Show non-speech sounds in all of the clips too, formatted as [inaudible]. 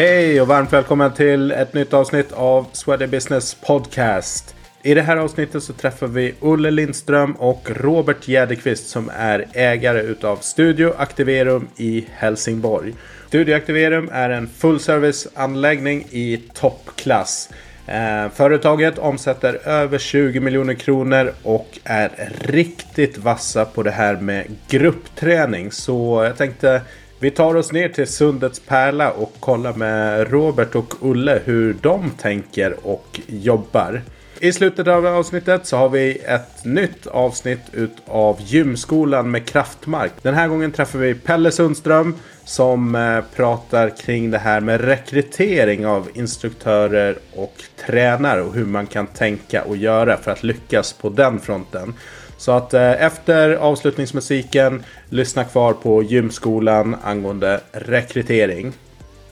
Hej och varmt välkommen till ett nytt avsnitt av Sweaty Business Podcast. I det här avsnittet så träffar vi Olle Lindström och Robert Jäderqvist som är ägare utav Studio Activerum i Helsingborg. Studio Activerum är en fullserviceanläggning i toppklass. Eh, företaget omsätter över 20 miljoner kronor och är riktigt vassa på det här med gruppträning. Så jag tänkte vi tar oss ner till Sundets Pärla och kollar med Robert och Olle hur de tänker och jobbar. I slutet av avsnittet så har vi ett nytt avsnitt utav Gymskolan med Kraftmark. Den här gången träffar vi Pelle Sundström som eh, pratar kring det här med rekrytering av instruktörer och tränare och hur man kan tänka och göra för att lyckas på den fronten. Så att eh, efter avslutningsmusiken lyssna kvar på Gymskolan angående rekrytering.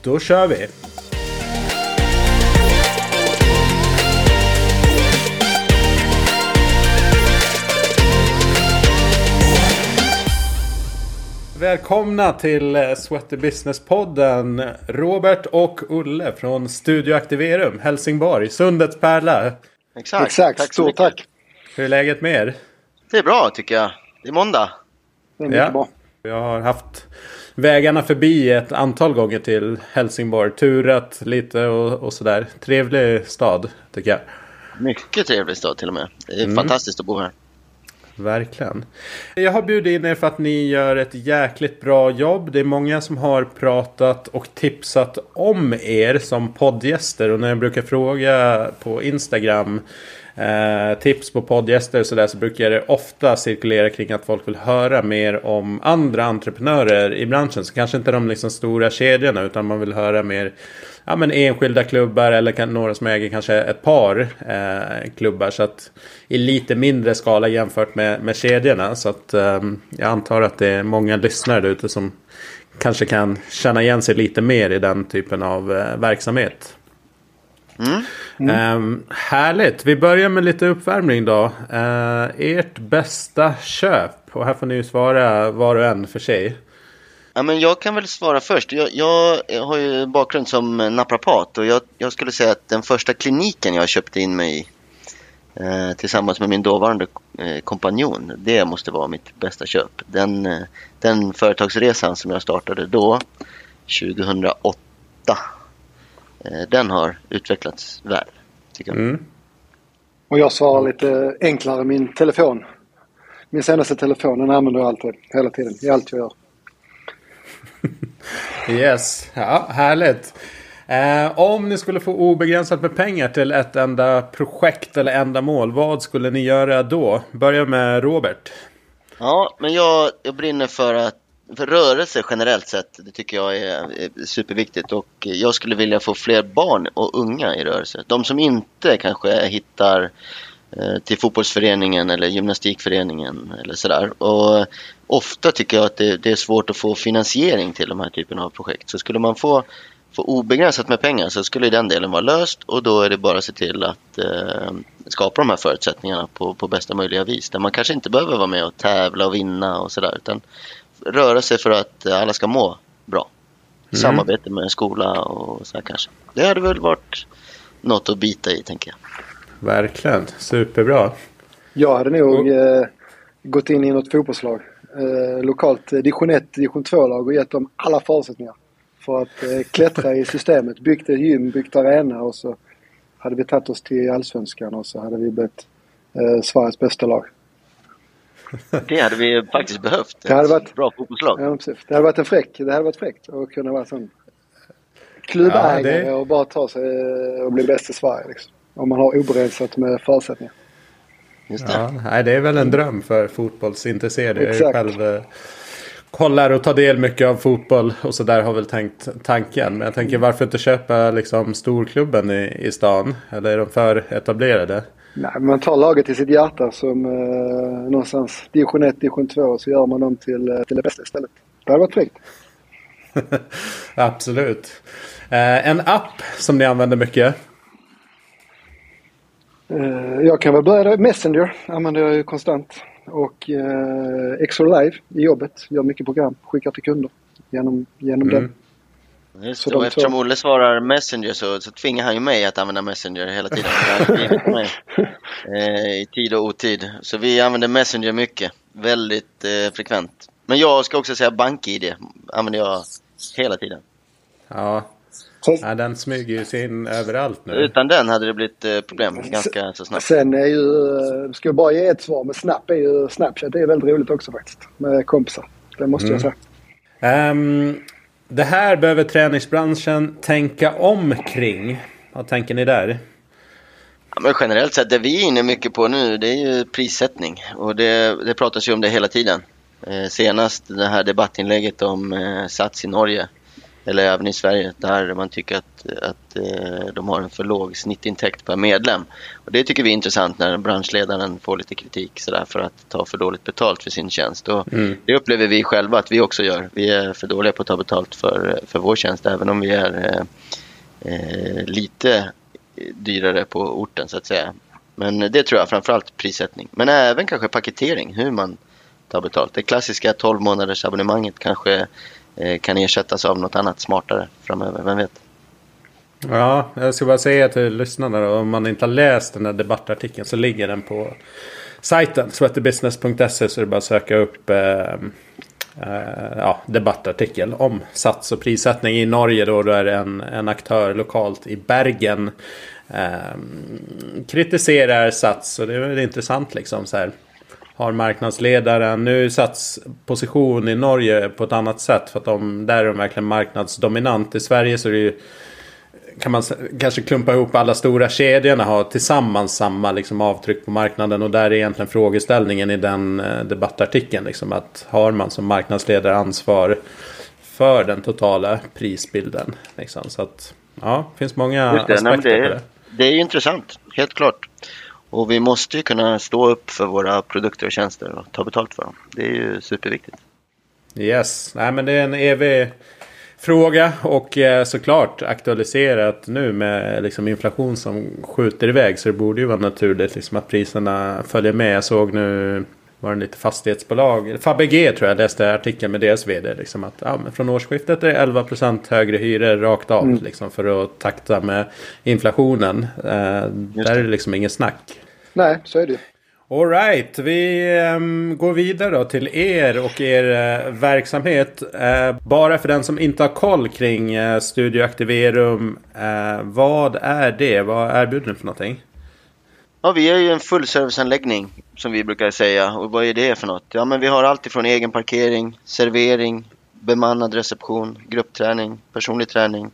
Då kör vi! Välkomna till eh, Sweaty Business-podden Robert och Olle från Studio Activerum, Helsingborg, Sundets pärla. Exakt, Exakt. tack så mycket. tack. Hur är läget med er? Det är bra tycker jag. Det är måndag. Det är mycket ja. bra. Jag har haft vägarna förbi ett antal gånger till Helsingborg. Turat lite och, och sådär. Trevlig stad tycker jag. Mycket trevlig stad till och med. Det är mm. fantastiskt att bo här. Verkligen. Jag har bjudit in er för att ni gör ett jäkligt bra jobb. Det är många som har pratat och tipsat om er som poddgäster. Och när jag brukar fråga på Instagram eh, tips på poddgäster och sådär så brukar det ofta cirkulera kring att folk vill höra mer om andra entreprenörer i branschen. Så kanske inte de liksom stora kedjorna utan man vill höra mer ja, men enskilda klubbar eller kan, några som äger kanske ett par eh, klubbar. Så att i lite mindre skala jämfört med, med kedjorna. Så att eh, jag antar att det är många lyssnare där ute som kanske kan känna igen sig lite mer i den typen av eh, verksamhet. Mm. Mm. Um, härligt. Vi börjar med lite uppvärmning då. Uh, ert bästa köp. Och här får ni ju svara var och en för sig. Ja, men jag kan väl svara först. Jag, jag har ju bakgrund som naprapat och jag, jag, skulle säga att den första kliniken jag köpte in mig i eh, tillsammans med min dåvarande eh, kompanjon, det måste vara mitt bästa köp. Den, eh, den företagsresan som jag startade då, 2008, den har utvecklats väl, tycker jag. Mm. Och jag svarar lite enklare, min telefon. Min senaste telefon, den använder jag alltid, hela tiden, i allt jag gör. [laughs] yes, ja, härligt. Eh, om ni skulle få obegränsat med pengar till ett enda projekt eller ändamål, vad skulle ni göra då? Börja med Robert. Ja, men jag, jag brinner för att för rörelse generellt sett, det tycker jag är, är superviktigt och jag skulle vilja få fler barn och unga i rörelse. De som inte kanske hittar eh, till fotbollsföreningen eller gymnastikföreningen eller sådär. Och ofta tycker jag att det, det, är svårt att få finansiering till de här typerna av projekt. Så skulle man få, få obegränsat med pengar så skulle den delen vara löst och då är det bara att se till att eh, skapa de här förutsättningarna på, på bästa möjliga vis. Där man kanske inte behöver vara med och tävla och vinna och sådär utan röra sig för att alla ska må bra. Mm. Samarbete med en skola och så kanske. Det hade väl varit något att bita i tänker jag. Verkligen, superbra. Jag hade nog eh, gått in i något fotbollslag. Eh, lokalt eh, division 1, division 2-lag och gett dem alla förutsättningar för att eh, klättra i systemet. Byggt ett gym, byggt arena och så hade vi tagit oss till Allsvenskan och så hade vi blivit eh, Sveriges bästa lag. Det hade vi faktiskt behövt. Det hade varit, bra fotbollslag. Ja, precis. Det hade varit en fräck. Det hade varit fräckt att kunna vara sån klubbägare ja, det... och bara ta sig eh, och bli bäst i Sverige. Liksom. Om man har obegränsat med förutsättningar. Just det. Ja, nej, det är väl en dröm för fotbollsintresserade. Exakt. Jag själv eh, kollar och tar del mycket av fotboll och så där har väl tänkt tanken. Men jag tänker varför inte köpa liksom storklubben i, i stan? Eller är de för etablerade? Nej, man tar laget till sitt hjärta som eh, någonstans division 1, division 2 och så gör man dem till, eh, till det bästa istället. Det hade varit fräckt. [laughs] Absolut. Eh, en app som ni använder mycket? Eh, jag kan väl börja Messenger använder jag ju konstant. Och eh, Exor Live i jobbet. Gör mycket program. Skickar till kunder genom, genom mm. den. Just Så det, och eftersom två- Olle svarar Messenger så, så tvingar han ju mig att använda Messenger hela tiden. Mig, [laughs] eh, I tid och otid. Så vi använder Messenger mycket. Väldigt eh, frekvent. Men jag ska också säga BankID använder jag hela tiden. Ja. Ja, den smyger ju sig in överallt nu. Utan den hade det blivit eh, problem ganska så snabbt. sen är ju, eh, ska jag bara ge ett svar, men Snap är ju, Snapchat är väldigt roligt också faktiskt. Med kompisar. Det måste jag säga. Ehm, det här behöver träningsbranschen tänka om kring. Vad tänker ni där? Ja, men generellt sett, det vi är inne mycket på nu det är ju prissättning. Och det, det pratas ju om det hela tiden. Eh, senast det här debattinlägget om eh, Sats i Norge. Eller även i Sverige där man tycker att, att eh, de har en för låg snittintäkt per medlem. Och det tycker vi är intressant när branschledaren får lite kritik sådär för att ta för dåligt betalt för sin tjänst. Och Det upplever vi själva att vi också gör. Vi är för dåliga på att ta betalt för, för vår tjänst även om vi är eh, eh, lite dyrare på orten så att säga. Men det tror jag framförallt prissättning. Men även kanske paketering, hur man tar betalt. Det klassiska 12 månaders abonnemanget kanske Eh, kan ersättas av något annat smartare framöver, vem vet? Ja, jag ska bara säga till lyssnarna då, om man inte har läst den här debattartikeln så ligger den på sajten sweaterbusiness.se så är det bara att söka upp eh, eh, ja, debattartikel om sats och prissättning i Norge då. Då är det en, en aktör lokalt i Bergen eh, kritiserar sats och det är väl intressant liksom så här. Har marknadsledaren nu Sats position i Norge på ett annat sätt för att de, där är de verkligen marknadsdominant. I Sverige så är det ju kan man kanske klumpa ihop alla stora kedjorna har tillsammans samma liksom, avtryck på marknaden och där är egentligen frågeställningen i den eh, debattartikeln liksom, att har man som marknadsledare ansvar för den totala prisbilden liksom, så att ja, det finns många det, aspekter på det. det är intressant, helt klart. Och vi måste ju kunna stå upp för våra produkter och tjänster och ta betalt för dem. Det är ju superviktigt. Yes, nej men det är en evig fråga och eh, såklart aktualiserat nu med liksom inflation som skjuter iväg så det borde ju vara naturligt liksom att priserna följer med. Jag såg nu var det lite fastighetsbolag, Fabege tror jag läste artikeln med deras vd. Liksom att ja, men från årsskiftet är det 11% högre hyror rakt av liksom, för att takta med inflationen. Eh, där är det liksom ingen snack. Nej, så är det. Alright, vi ehm, går vidare då till er och er eh, verksamhet. Eh, bara för den som inte har koll kring uh, Studio Activerum. vad är det? Vad erbjuder ni för någonting? Ja, vi är ju en fullserviceanläggning som vi brukar säga. Och vad är det för något? Ja, men vi har allt ifrån egen parkering, servering, bemannad reception, gruppträning, personlig träning,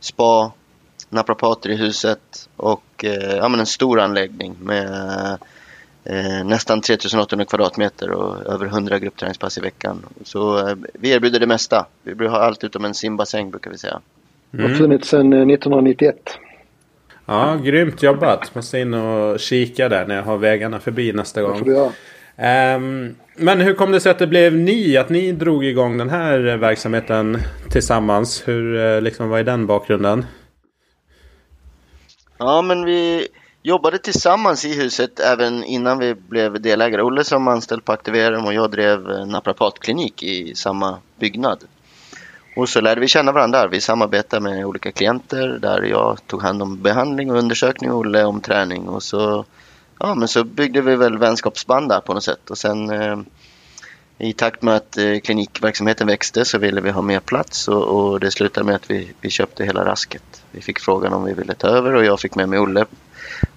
spa, naprapater i huset och eh, ja, men en stor anläggning med eh, nästan 3800 kvadratmeter och över 100 gruppträningspass i veckan. Så eh, vi erbjuder det mesta. Vi har allt utom en simbassäng brukar vi säga. Har funnits sedan eh, 1991. Ja, grymt jobbat. Måste in och kika där när jag har vägarna förbi nästa gång. Ehm, men hur kom det sig att det blev ni? Att ni drog igång den här verksamheten tillsammans? Hur, eh, liksom, vad är den bakgrunden? Ja, men vi jobbade tillsammans i huset även innan vi blev delägare. Olle som anställd på Aktiverum och jag drev naprapatklinik i samma byggnad. Och så lärde vi känna varandra. Vi samarbetade med olika klienter där jag tog hand om behandling och undersökning och Olle om träning. Och så, ja, men så byggde vi väl vänskapsband där på något sätt. Och sen eh, i takt med att eh, klinikverksamheten växte så ville vi ha mer plats och, och det slutade med att vi, vi köpte hela rasket. Vi fick frågan om vi ville ta över och jag fick med mig Olle.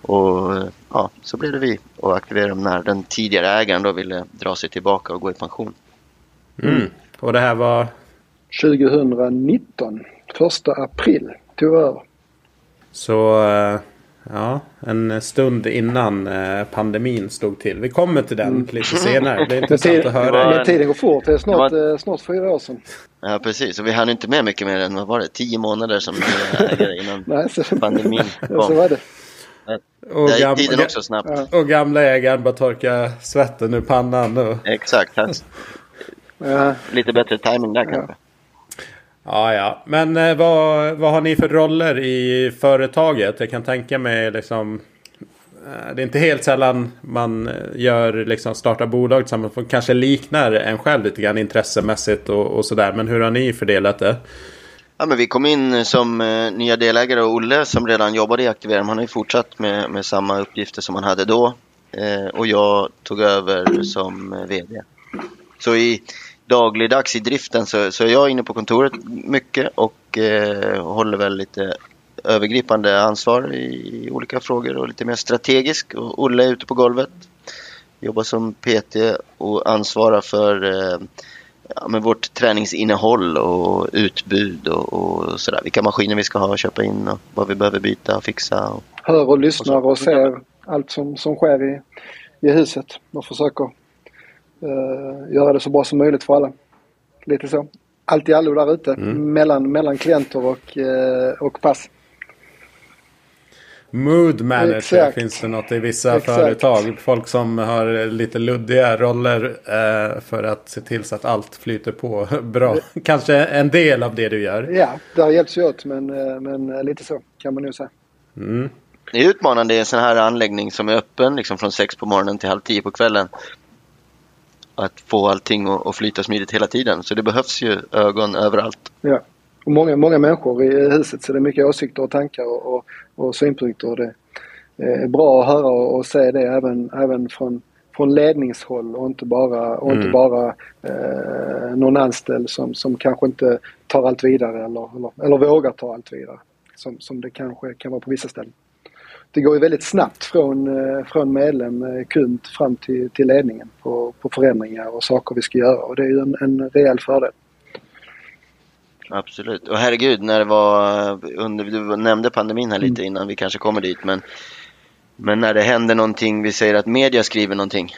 Och ja, så blev det vi och aktiverade dem när den tidigare ägaren då ville dra sig tillbaka och gå i pension. Mm. Och det här var... 2019, första april, tog över. Så eh, ja, en stund innan eh, pandemin stod till. Vi kommer till den lite senare. Det är [laughs] Men, intressant att höra. var- men tiden går fort. Det är snart, Det eh, snart fyra år sedan. Ja precis, och vi hann inte med mycket mer än vad var det, tio månader som innan [laughs] Nej, så, pandemin [laughs] så kom. var det. Och, gam- tiden också snabbt. Ja. och gamla ägaren bara torka svetten ur pannan. Och... Exakt. Ja, lite bättre timing där kanske. Ja, ja. Men eh, vad, vad har ni för roller i företaget? Jag kan tänka mig liksom... eh, Det är inte helt sällan man eh, gör liksom startar bolag tillsammans. som Kanske liknar en själv lite grann intressemässigt och, och sådär. Men hur har ni fördelat det? Ja, men vi kom in eh, som eh, nya delägare och Olle som redan jobbade i Aktivera, han har ju fortsatt med, med samma uppgifter som han hade då. Eh, och jag tog över som eh, VD. Så i dagligdags i driften så, så är jag inne på kontoret mycket och eh, håller väl lite övergripande ansvar i olika frågor och lite mer strategisk. Och Olle är ute på golvet, jobbar som PT och ansvarar för eh, ja, med vårt träningsinnehåll och utbud och, och sådär. Vilka maskiner vi ska ha och köpa in och vad vi behöver byta och fixa. Och, Hör och lyssnar och, ser allt som, som sker i, i huset och försöker uh, göra det så bra som möjligt för alla. Lite så. Allt i allo där ute mm. mellan, mellan klienter och, uh, och pass. Mood manager Exakt. finns det något i vissa Exakt. företag. Folk som har lite luddiga roller eh, för att se till så att allt flyter på [laughs] bra. Kanske en del av det du gör. Ja, där hjälps vi åt men, eh, men lite så kan man nog säga. Mm. Det är utmanande i en sån här anläggning som är öppen liksom från sex på morgonen till halv tio på kvällen. Att få allting att flyta smidigt hela tiden. Så det behövs ju ögon överallt. Ja och många, många människor i huset så det är mycket åsikter och tankar och, och, och synpunkter. Och det är bra att höra och, och se det även, även från, från ledningshåll och inte bara, och inte mm. bara eh, någon anställd som, som kanske inte tar allt vidare eller, eller, eller vågar ta allt vidare. Som, som det kanske kan vara på vissa ställen. Det går ju väldigt snabbt från, eh, från medlem, eh, kund fram till, till ledningen på, på förändringar och saker vi ska göra och det är ju en, en rejäl fördel. Absolut. Och herregud, när det var under, du nämnde pandemin här lite mm. innan vi kanske kommer dit, men, men när det händer någonting, vi säger att media skriver någonting,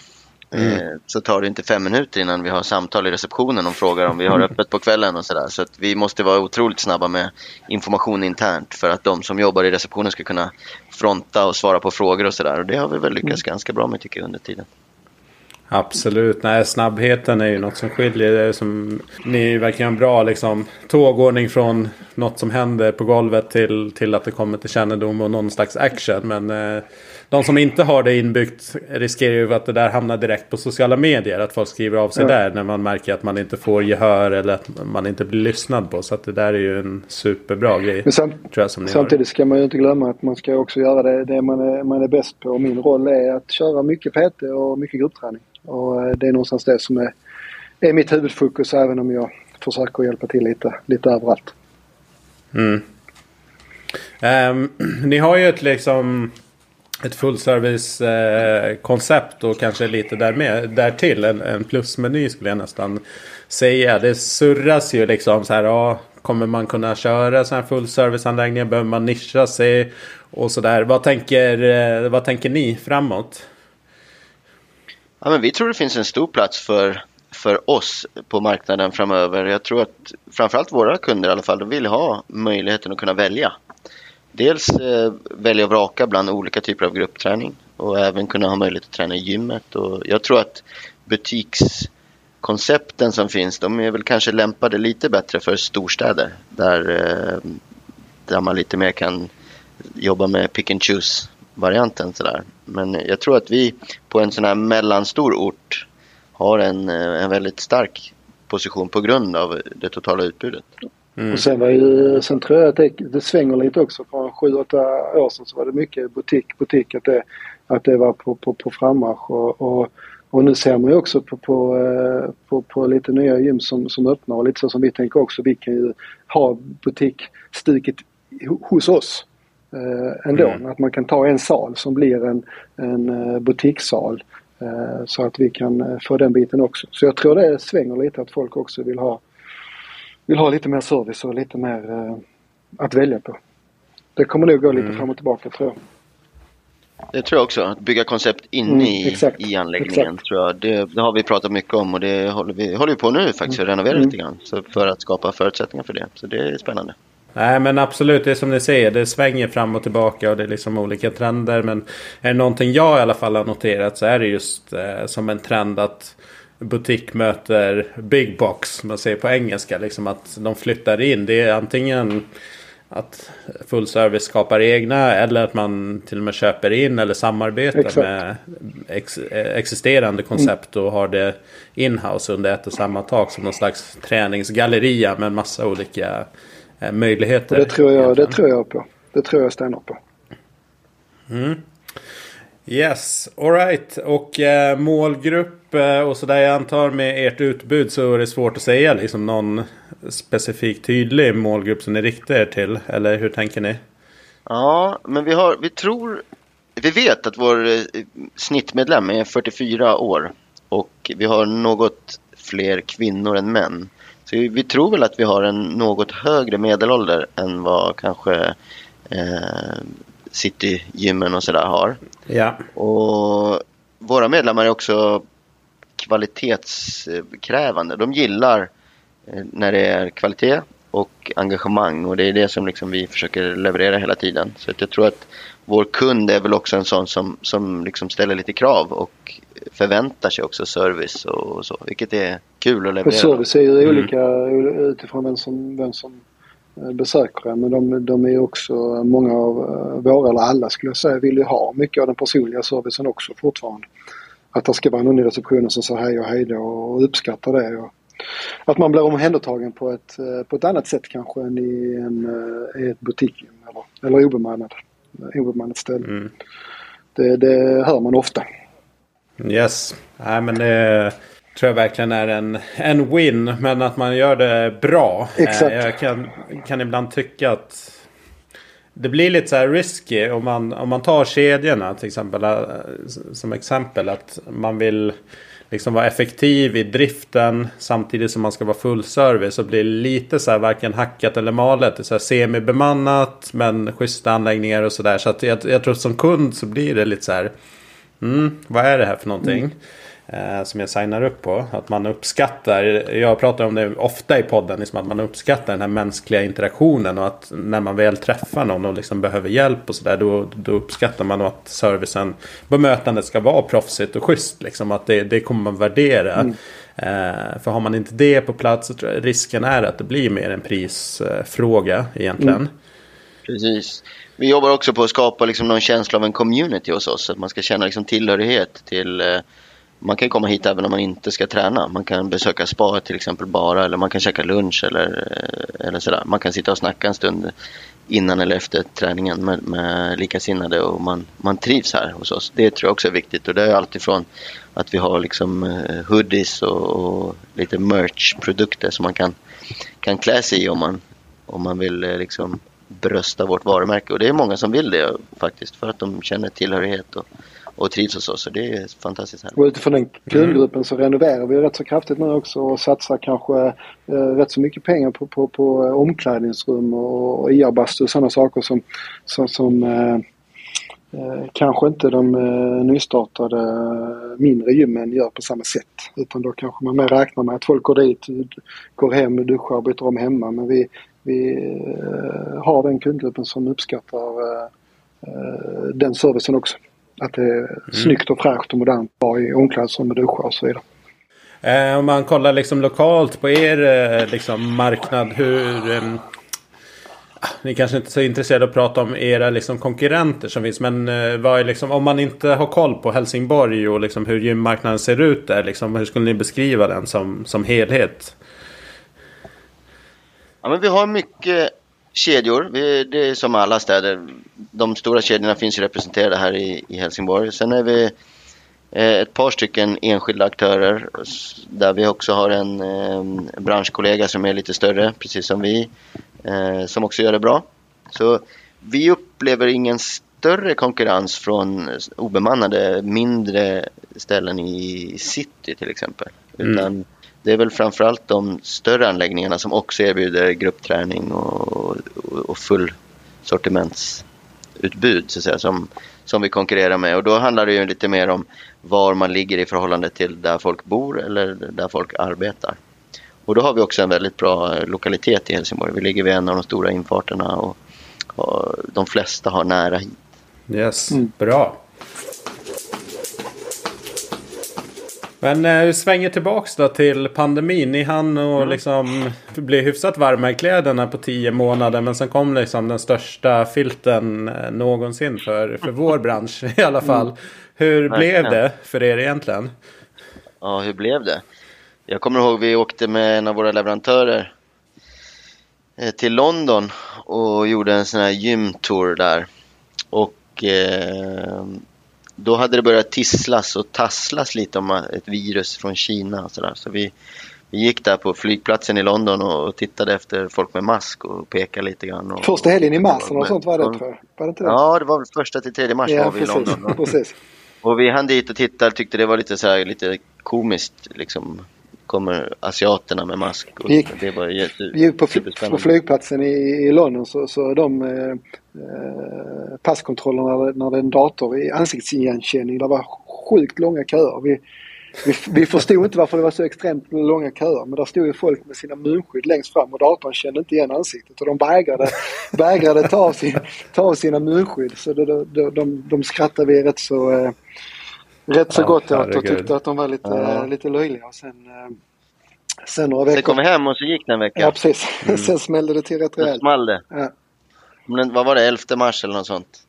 mm. eh, så tar det inte fem minuter innan vi har samtal i receptionen och frågar om vi har öppet på kvällen och sådär. Så att vi måste vara otroligt snabba med information internt för att de som jobbar i receptionen ska kunna fronta och svara på frågor och sådär. Och det har vi väl lyckats mm. ganska bra med tycker jag under tiden. Absolut, nej snabbheten är ju något som skiljer. Det är som, ni verkar en bra liksom, tågordning från något som händer på golvet till, till att det kommer till kännedom och någon slags action. Men eh, de som inte har det inbyggt riskerar ju att det där hamnar direkt på sociala medier. Att folk skriver av sig ja. där när man märker att man inte får gehör eller att man inte blir lyssnad på. Så att det där är ju en superbra grej. Samt, jag, samtidigt har. ska man ju inte glömma att man ska också göra det, det man, är, man är bäst på. Och min roll är att köra mycket PT och mycket gruppträning. Och eh, det är någonstans det som är, är mitt huvudfokus även om jag försöker hjälpa till lite, lite överallt. Mm. Um, [clears throat] ni har ju ett liksom ett fullservice eh, koncept och kanske lite där med, därtill. En, en plusmeny skulle jag nästan säga. Det surras ju liksom så här. Ja, kommer man kunna köra sådana här fullserviceanläggningar? Behöver man nischa sig? Och sådär. Vad tänker, eh, vad tänker ni framåt? Ja, men vi tror det finns en stor plats för, för oss på marknaden framöver. Jag tror att framförallt våra kunder i alla fall, de vill ha möjligheten att kunna välja. Dels eh, välja och vraka bland olika typer av gruppträning och även kunna ha möjlighet att träna i gymmet. Och jag tror att butikskoncepten som finns, de är väl kanske lämpade lite bättre för storstäder där, eh, där man lite mer kan jobba med pick and choose varianten sådär. Men jag tror att vi på en sån här mellanstor ort har en, eh, en väldigt stark position på grund av det totala utbudet. Mm. Och sen, var ju, sen tror jag att det, det svänger lite också. För 7-8 år sedan så var det mycket butik, butik att det, att det var på, på, på frammarsch. Och, och, och, nu ser man ju också på, på, eh, på, på lite nya gym som, som öppnar och lite så som vi tänker också. Vi kan ju ha butikstuket hos oss eh, ändå. Mm. Att man kan ta en sal som blir en, en uh, butikssal. Uh, så att vi kan uh, få den biten också. Så jag tror det svänger lite att folk också vill ha, vill ha lite mer service och lite mer uh, att välja på. Det kommer nog gå lite mm. fram och tillbaka tror jag. Det tror jag också. Att bygga koncept inne mm, i, i anläggningen. Tror jag. Det, det, har vi pratat mycket om och det håller vi, håller vi på nu faktiskt. Mm. Att renovera mm. lite grann. Så för att skapa förutsättningar för det. Så det är spännande. Nej men absolut, det är som ni säger. Det svänger fram och tillbaka och det är liksom olika trender. Men är det någonting jag i alla fall har noterat så är det just eh, som en trend att butik möter big box. Man säger på engelska liksom att de flyttar in. Det är antingen att full service skapar egna eller att man till och med köper in eller samarbetar Exakt. med ex existerande koncept och har det inhouse under ett och samma tak som någon slags träningsgalleria med en massa olika eh, möjligheter. Och det tror jag, det tror jag på. Det tror jag stenhårt på. Mm. Yes, alright. Och eh, målgrupp eh, och sådär. Jag antar med ert utbud så är det svårt att säga liksom någon specifik tydlig målgrupp som ni riktar er till. Eller hur tänker ni? Ja, men vi, har, vi tror, vi vet att vår eh, snittmedlem är 44 år och vi har något fler kvinnor än män. Så vi, vi tror väl att vi har en något högre medelålder än vad kanske eh, Citygymmen och sådär har. Ja. Och våra medlemmar är också kvalitetskrävande. De gillar eh, när det är kvalitet och engagemang och det är det som liksom vi försöker leverera hela tiden. Så jag tror att vår kund är väl också en sån som, som liksom ställer lite krav och förväntar sig också service och så, vilket är kul att leverera. Och service är ju olika mm. utifrån vem som, vem som eh, besöker en. Men de, de är också, många av eh, våra, eller alla skulle jag säga, vill ju ha mycket av den personliga servicen också fortfarande. Att det ska vara någon i receptionen som säger hej och hej då och uppskattar det. Och att man blir omhändertagen på ett, eh, på ett annat sätt kanske än i, en, i ett butik eller, eller obemannad, obemannat ställe. Mm. Det, det hör man ofta. Yes, nej men det tror jag verkligen är en, en win. Men att man gör det bra. Exakt. Jag kan, kan ibland tycka att det blir lite så här risky om man, om man tar kedjorna till exempel. Äh, som exempel att man vill liksom vara effektiv i driften samtidigt som man ska vara full service. Och blir lite så här varken hackat eller malet. Det är så här semibemannat men schyssta anläggningar och sådär. Så att jag, jag tror som kund så blir det lite så här. Mm, vad är det här för någonting? Mm eh, som jag signar upp på. Att man uppskattar, jag pratar om det ofta i podden, liksom att man uppskattar den här mänskliga interaktionen och att när man väl träffar någon och liksom behöver hjälp och sådär då, då uppskattar man att servicen, bemötandet ska vara proffsigt och schysst. Liksom, att det, det kommer man värdera. Mm. Eh, för har man inte det på plats så tror jag risken är att det blir mer en prisfråga egentligen. Mm. Precis. Vi jobbar också på att skapa liksom någon känsla av en community hos oss. Att man ska känna liksom tillhörighet till eh, man kan komma hit även om man inte ska träna. Man kan besöka spa till exempel bara eller man kan käka lunch eller, eller sådär. Man kan sitta och snacka en stund innan eller efter träningen med, med likasinnade och man, man trivs här hos oss. Det tror jag också är viktigt och det är alltifrån att vi har liksom eh, hoodies och, och lite merch-produkter som man kan, kan klä sig i om man, om man vill eh, liksom brösta vårt varumärke. Och det är många som vill det faktiskt för att de känner tillhörighet och, och trivs hos oss. Så det är fantastiskt härligt. Och utifrån den kundgruppen så renoverar vi rätt så kraftigt nu också och satsar kanske eh, rätt så mycket pengar på, på, på omklädningsrum och, och IA-bastu och sådana saker som, som, som eh, eh, kanske inte de eh, nystartade mindre gymmen gör på samma sätt. Utan då kanske man mer räknar med att folk går dit, går hem, duschar och byter om hemma. Men vi, vi eh, har den kundgruppen som uppskattar eh, eh, den servicen också. Att det är mm. snyggt och fräscht och modernt bara i omklädningsrum med duschar och så vidare. Eh, om man kollar liksom lokalt på er eh, liksom marknad. Hur... Eh, ni kanske inte är så intresserade av att prata om era liksom, konkurrenter som finns. Men eh, vad är liksom, om man inte har koll på Helsingborg och liksom, hur gymmarknaden ser ut där. Liksom, hur skulle ni beskriva den som, som helhet? Ja, men vi har mycket kedjor. Vi, det är som alla städer. De stora kedjorna finns ju representerade här i, i Helsingborg. Sen är vi eh, ett par stycken enskilda aktörer där vi också har en eh, branschkollega som är lite större, precis som vi, eh, som också gör det bra. Så vi upplever ingen större konkurrens från obemannade mindre ställen i city till exempel. Mm. Det är väl framförallt de större anläggningarna som också erbjuder gruppträning och, och full sortimentsutbud så att säga, som, som vi konkurrerar med. Och då handlar det ju lite mer om var man ligger i förhållande till där folk bor eller där folk arbetar. Och då har vi också en väldigt bra lokalitet i Helsingborg. Vi ligger vid en av de stora infarterna och, och de flesta har nära hit. Yes, mm. bra. Men eh, vi svänger tillbaks då till pandemin. Ni hann och mm. liksom bli hyfsat varma i kläderna på tio månader. Men sen kom liksom den största filten eh, någonsin för, för vår bransch i alla fall. Mm. Hur blev det för er egentligen? Ja, hur blev det? Jag kommer ihåg vi åkte med en av våra leverantörer eh, till London och gjorde en sån här gymtour där. Och eh, då hade det börjat tisslas och tasslas lite om ett virus från Kina och sådär. Så vi, vi gick där på flygplatsen i London och tittade efter folk med mask och pekade lite grann. Och, Första helgen i mars eller något sånt var det jag. Var det inte det? Ja, det var väl första till tredje mars ja, var vi precis, i London. precis. Och vi hann dit och tittade tyckte det var lite så här, lite komiskt liksom. Kommer asiaterna med mask. Och Gick- det var jätte, Vi gick på, på flygplatsen i, i London så, så de eh, eh, passkontrollerna när, när det är en dator i ansiktsigenkänning. Det var sjukt långa köer. Vi, vi, vi förstod inte varför det var så extremt långa köer men där stod ju folk med sina munskydd längst fram och datorn kände inte igen ansiktet och de vägrade, [laughs] vägrade ta, av sin, ta av sina munskydd. Så de, de, de, de skrattade vi rätt så, eh, rätt så Ja, gott åt och tyckte att de var lite, Ja. lite löjliga. Och sen, eh, sen några veckor... Sen kom vi hem och så gick det en vecka. Ja precis. [laughs] Sen smällde det till rätt rejält. small det. Ja. Men vad var det, 11 mars eller något sånt?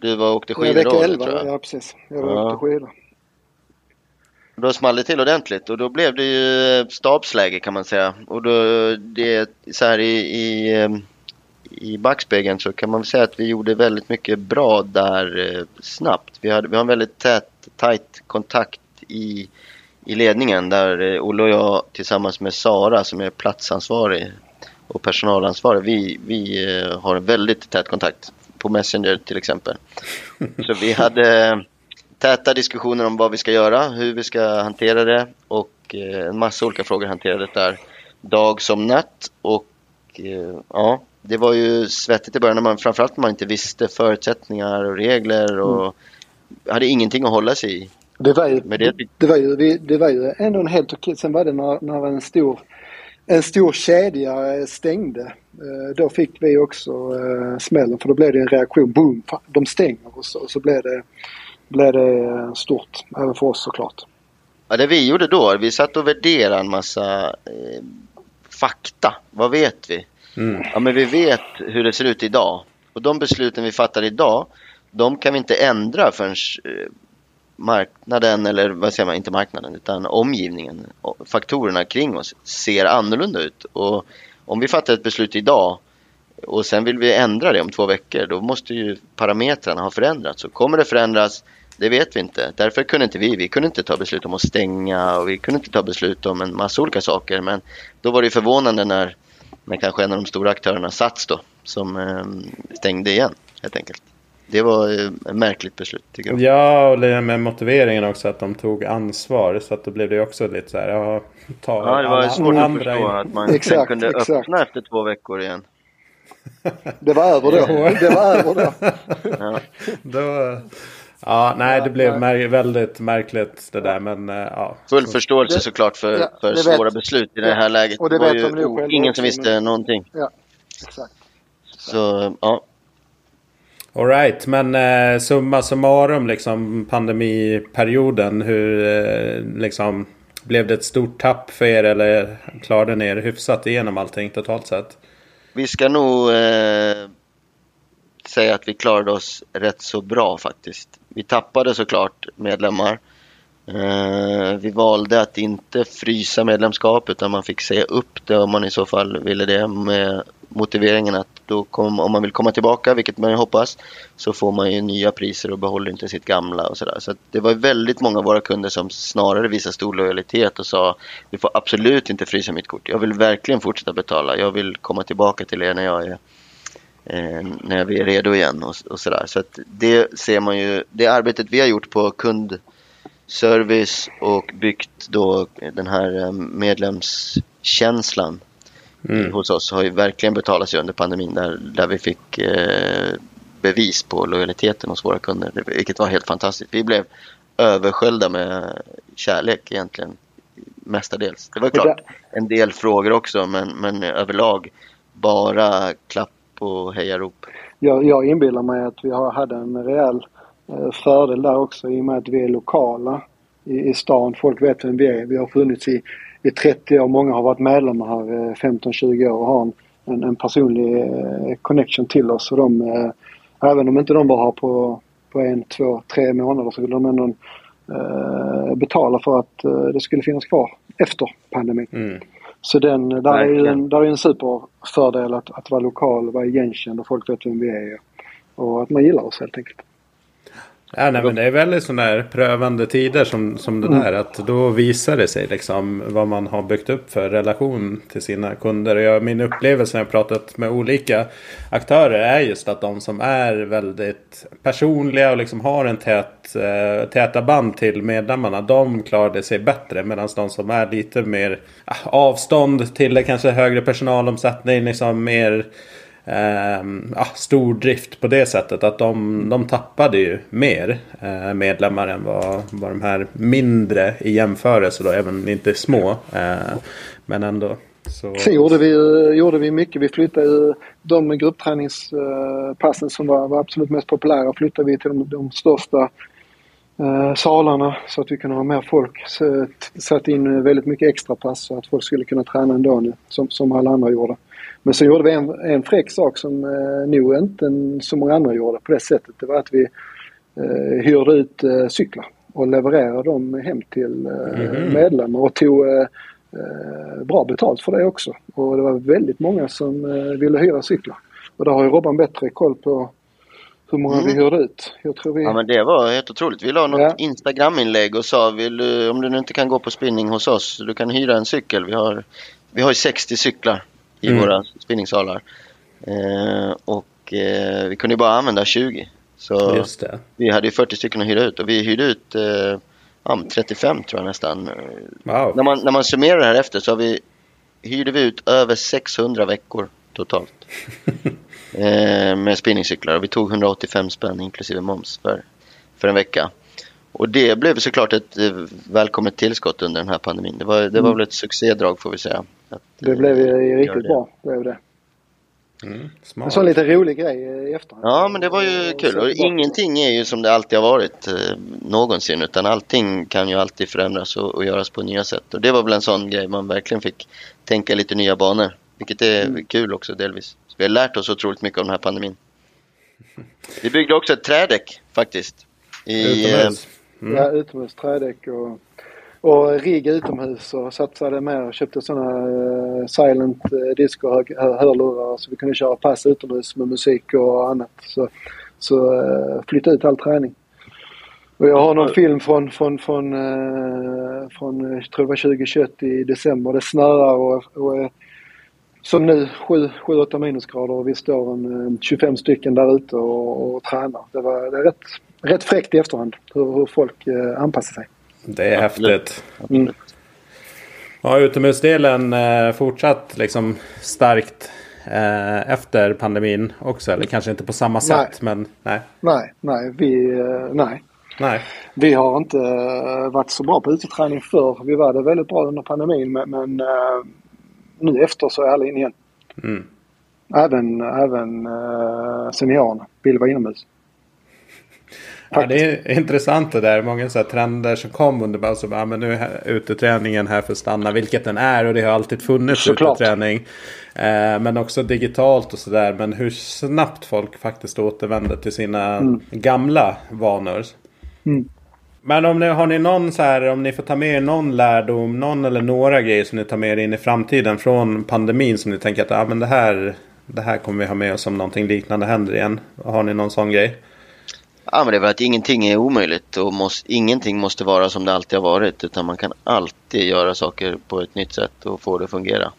Du var och åkte skidor vecka då, 11, tror jag. ja precis. Jag var Ja. och skidor. Då small det till ordentligt och då blev det ju stabsläge kan man säga. Och då, det, så här i, i, eh, i backspegeln så kan man väl säga att vi gjorde väldigt mycket bra där eh, snabbt. Vi, hade, vi har en väldigt tät, tight kontakt i, i ledningen där eh, Olle och jag tillsammans med Sara som är platsansvarig och personalansvarig, vi, vi eh, har en väldigt tät kontakt på Messenger till exempel. [laughs] Så vi hade täta diskussioner om vad vi ska göra, hur vi ska hantera det och eh, en massa olika frågor hanterades där dag som natt. Och eh, ja, det var ju svettigt i början, när man, framförallt när man inte visste förutsättningar och regler och hade ingenting att hålla sig i. Det var ju, det- det, var ju, det var ju ändå en helt okej. Sen var det när, när en stor en stor kedja stängde. Eh, Då fick vi också eh, smällen för då blev det en reaktion. Boom! De stänger och så, så blev det, blev det eh, stort. Även för oss såklart. Ja, det vi gjorde då, vi satt och värderade en massa eh, fakta. Vad vet vi? Mm. Ja, men vi vet hur det ser ut idag. Och de besluten vi fattar idag, de kan vi inte ändra förrän eh, marknaden, eller vad säger man, inte marknaden, utan omgivningen, faktorerna kring oss ser annorlunda ut. Och om vi fattar ett beslut idag och sen vill vi ändra det om två veckor, då måste ju parametrarna ha förändrats. Och kommer det förändras, det vet vi inte. Därför kunde inte vi, vi kunde inte ta beslut om att stänga och vi kunde inte ta beslut om en massa olika saker. Men då var det förvånande när, när kanske en av de stora aktörerna Sats då, som eh, stängde igen helt enkelt. Det var eh, ett märkligt beslut tycker jag. Ja, och det med motiveringen också att de tog ansvar. Så att då blev det också lite så här, ja, ta Ja, det var alla svårt att förstå in. att man Exakt, kunde exakt. öppna efter två veckor igen. Det var över då. Det var över då. Ja. [laughs] Då, ja, nej, det blev mär- väldigt märkligt det där. Men eh, ja. Full förståelse Det- såklart för, ja, för det svåra vet- beslut i det här läget. och det var vet ju de ingen som visste någonting. Ja, exakt. Så ja, All right, men eh, summa summarum liksom pandemiperioden. Hur eh, liksom blev det ett stort tapp för er eller klarade ni er hyfsat igenom allting totalt sett? vi ska nog eh, säga att vi klarade oss rätt så bra faktiskt. Vi tappade såklart medlemmar. Eh, vi valde att inte frysa medlemskap utan man fick säga upp det om man i så fall ville det med motiveringen att då kom, om man vill komma tillbaka, vilket man ju hoppas, så får man ju nya priser och behåller inte sitt gamla och sådär. Så att det var väldigt många av våra kunder som snarare visade stor lojalitet och sa du får absolut inte frysa mitt kort. Jag vill verkligen fortsätta betala. Jag vill komma tillbaka till er när jag är eh, när vi är redo igen och, och sådär. Så att det ser man ju, det arbetet vi har gjort på kundservice och byggt då den här eh, medlemskänslan Mm. hos oss har ju verkligen betalat sig under pandemin där, där vi fick eh, bevis på lojaliteten hos våra kunder, vilket var helt fantastiskt. Vi blev översköljda med kärlek egentligen mestadels. Det var klart en del frågor också men, men överlag bara klapp och hejarop. Jag, jag inbillar mig att vi har, hade en rejäl eh, fördel där också i och med att vi är lokala i, i stan. Folk vet vem vi är. Vi har funnits i, i 30 år. Många har varit medlemmar här eh, 15-20 år och har en, en, en personlig eh, connection till oss. Och de, eh, även om inte de var här på, på en, två, tre månader så vill de ändå eh, betala för att eh, det skulle finnas kvar efter pandemin. Mm. Så den, där är ju en, där är en superfördel att, att vara lokal, vara igenkänd och folk vet vem vi är. Och att man gillar oss helt enkelt. Ja, nej, men det är väldigt sådana där prövande tider som, som det där. Att då visar det sig liksom vad man har byggt upp för relation till sina kunder. Och jag, min upplevelse när jag pratat med olika aktörer är just att de som är väldigt personliga och liksom har en tät, äh, täta band till medlemmarna. De klarade sig bättre. Medan de som är lite mer äh, avstånd till det kanske högre personalomsättning. Liksom mer eh, ja, stordrift på det sättet. Att de, de tappade ju mer eh, medlemmar än vad, vad de här mindre i jämförelse då, även inte små. Eh, men ändå. Så... Sen gjorde vi, gjorde vi mycket. Vi flyttade ju de gruppträningspassen som var, var absolut mest populära flyttade vi till de, de största eh, salarna så att vi kunde ha mer folk. Så, satt in väldigt mycket extra pass så att folk skulle kunna träna ändå nu som, som alla andra gjorde. Men så gjorde vi en, en fräck sak som eh, nog inte så många andra gjorde på det sättet. Det var att vi eh, hyrde ut eh, cyklar och levererade dem hem till eh, mm. medlemmar och tog eh, eh, bra betalt för det också. Och det var väldigt många som eh, ville hyra cyklar. Och där har ju Robban bättre koll på hur många mm. vi hyrde ut. Jag tror vi... Ja men det var helt otroligt. Vi la något ja. Instagram-inlägg och sa vill du, om du nu inte kan gå på spinning hos oss, du kan hyra en cykel. Vi har, vi har 60 cyklar i mm. våra spinningsalar. Eh, och eh, vi kunde bara använda 20. Så vi hade 40 stycken att hyra ut och vi hyrde ut eh, ja, 35 tror jag nästan. Wow. När, man, när man summerar det här efter så har vi, hyrde vi ut över 600 veckor totalt. [laughs] eh, med spinningcyklar och vi tog 185 spänn inklusive moms för, för en vecka. Och det blev såklart ett eh, välkommet tillskott under den här pandemin. Det var, det var mm. väl ett succédrag får vi säga. Att, det blev ju riktigt det. bra. Blev det. Mm, en sån lite rolig grej i efterhand. Ja, men det var ju kul. Och ingenting är ju som det alltid har varit eh, någonsin. Utan allting kan ju alltid förändras och, och göras på nya sätt. Och det var väl en sån grej man verkligen fick tänka lite nya banor. Vilket är mm. kul också delvis. Så vi har lärt oss otroligt mycket av den här pandemin. [laughs] Vi byggde också ett trädäck faktiskt. I, utomhus. Eh, mm. Ja, utomhus trädäck och och rigg utomhus och satsade mer och köpte sådana uh, silent uh, disco hörlurar så vi kunde köra pass utomhus med musik och annat. Så, så uh, flytta ut all träning. Och jag har någon film från, från, från, uh, från jag tror det var 2021 i december. Det snöar och, och som nu 7-8 minusgrader och vi står en 25 stycken där ute och, och tränar. Det, var, det är rätt, rätt fräckt i efterhand hur, hur folk anpassar sig. Det är häftigt. Mm. Ja, utomhusdelen eh, fortsatt liksom starkt eh, efter pandemin också. Eller kanske inte på samma sätt, nej. men nej. Nej, nej, vi, eh, nej. nej. Vi har inte eh, varit så bra på uteträning förr. Vi var det väldigt bra under pandemin, men, men eh, nu efter så är alla in igen. Mm. Även, även eh, seniorerna vill vara inomhus. Ja, det är intressant det där. Många så trender som kom under bara så bara, men nu är uteträningen här för att stanna. Vilket den är och det har alltid funnits Såklart. uteträning. Eh, men också digitalt och sådär. Men hur snabbt folk faktiskt återvänder till sina mm. gamla vanor. Mm. Men om ni, har ni någon så här, om ni får ta med er någon lärdom, någon eller några grejer som ni tar med er in i framtiden från pandemin som ni tänker att ah, men det, här, det här kommer vi ha med oss om någonting liknande händer igen. Har ni någon sån grej? Ja, men det är väl att ingenting är omöjligt och måste, ingenting måste vara som det alltid har varit. Utan man kan alltid göra saker på ett nytt sätt och få det att fungera.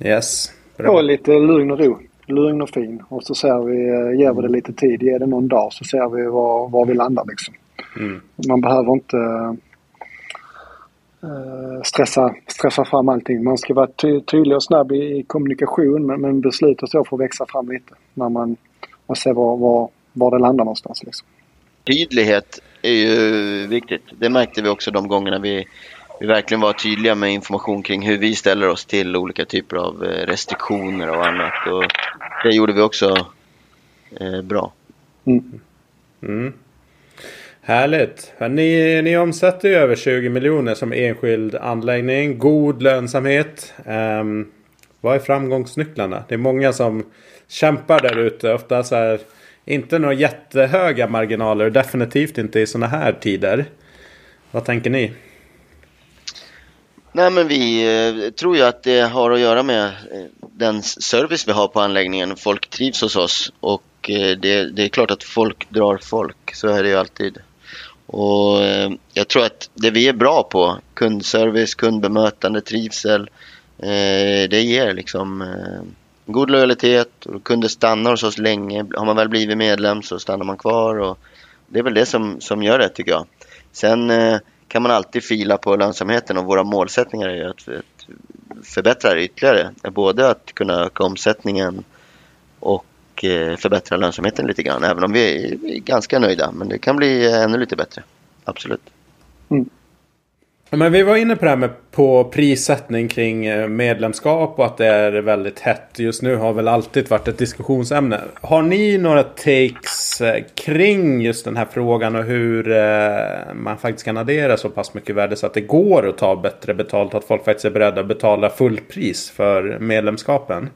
Yes. Bra. Och lite lugn och ro. Lugn och fin. Och så ser vi, eh, ger vi det lite tid. Ger det någon dag så ser vi var, var vi landar liksom. Mm. Man behöver inte uh, stressa, stressa fram allting. Man ska vara ty tydlig och snabb i, i kommunikation men, men beslut och så får växa fram lite. När man, man ser var, var, var det landar någonstans. Liksom. Tydlighet är ju viktigt. Det märkte vi också de gångerna vi, vi verkligen var tydliga med information kring hur vi ställer oss till olika typer av eh, restriktioner och annat. Och det gjorde vi också eh, bra. Mm. Mm. Härligt. Ni, ni omsätter ju över 20 miljoner som enskild anläggning. God lönsamhet. Um, vad är framgångsnycklarna? Det är många som kämpar där ute. Ofta så här inte några jättehöga marginaler. Definitivt inte i sådana här tider. Vad tänker ni? Nej men vi eh, tror ju att det har att göra med eh, den service vi har på anläggningen. Folk trivs hos oss och eh, det, det, är klart att folk drar folk. Så är det ju alltid. Och jag tror att det vi är bra på, kundservice, kundbemötande, trivsel. Det ger liksom god lojalitet och kunder stannar hos oss länge. Har man väl blivit medlem så stannar man kvar. Och det är väl det som, som gör det tycker jag. Sen eh, kan man alltid fila på lönsamheten och våra målsättningar är att, att förbättra det ytterligare. Både att kunna öka omsättningen och eh, förbättra lönsamheten lite grann. Även om vi är ganska nöjda. Men det kan bli eh, ännu lite bättre. Absolut. Mm. Men vi var inne på det här med på prissättning kring eh, medlemskap och att det är väldigt hett. Just nu har väl alltid varit ett diskussionsämne. Har ni några takes eh, kring just den här frågan och hur eh, man faktiskt kan addera så pass mycket värde så att det går att ta bättre betalt? Att folk faktiskt är beredda att betala fullpris för medlemskapen?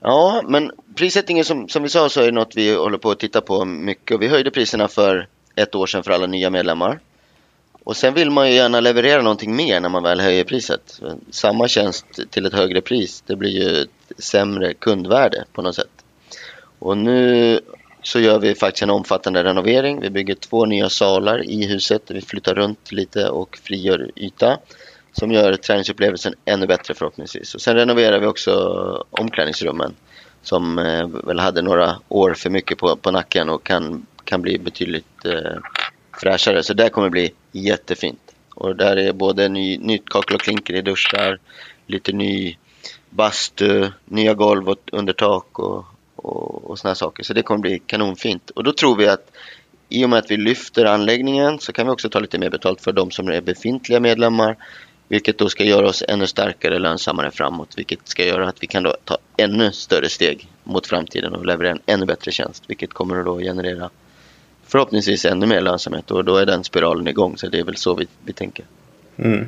Ja, men prissättningen som, som vi sa så är det något vi håller på att titta på mycket. Vi höjde priserna för ett år sedan för alla nya medlemmar. Och sen vill man ju gärna leverera någonting mer när man väl höjer priset. Samma tjänst till ett högre pris, det blir ju ett sämre kundvärde på något sätt. Och nu så gör vi faktiskt en omfattande renovering. Vi bygger två nya salar i huset. Vi flyttar runt lite och frigör yta som gör träningsupplevelsen ännu bättre förhoppningsvis. Och sen renoverar vi också omklädningsrummen som eh, väl hade några år för mycket på, på nacken och kan, kan bli betydligt eh, fräschare. Så det kommer bli jättefint. Och där är både ny, nytt kakel och klinker i duschar, lite ny bastu, nya golv under tak och, och, och såna saker. Så det kommer bli kanonfint. Och då tror vi att i och med att vi lyfter anläggningen så kan vi också ta lite mer betalt för de som är befintliga medlemmar. Vilket då ska göra oss ännu starkare, lönsammare framåt. Vilket ska göra att vi kan då ta ännu större steg mot framtiden och leverera en ännu bättre tjänst. Vilket kommer att då generera förhoppningsvis ännu mer lönsamhet och då är den spiralen igång. Så det är väl så vi, vi tänker. Mm.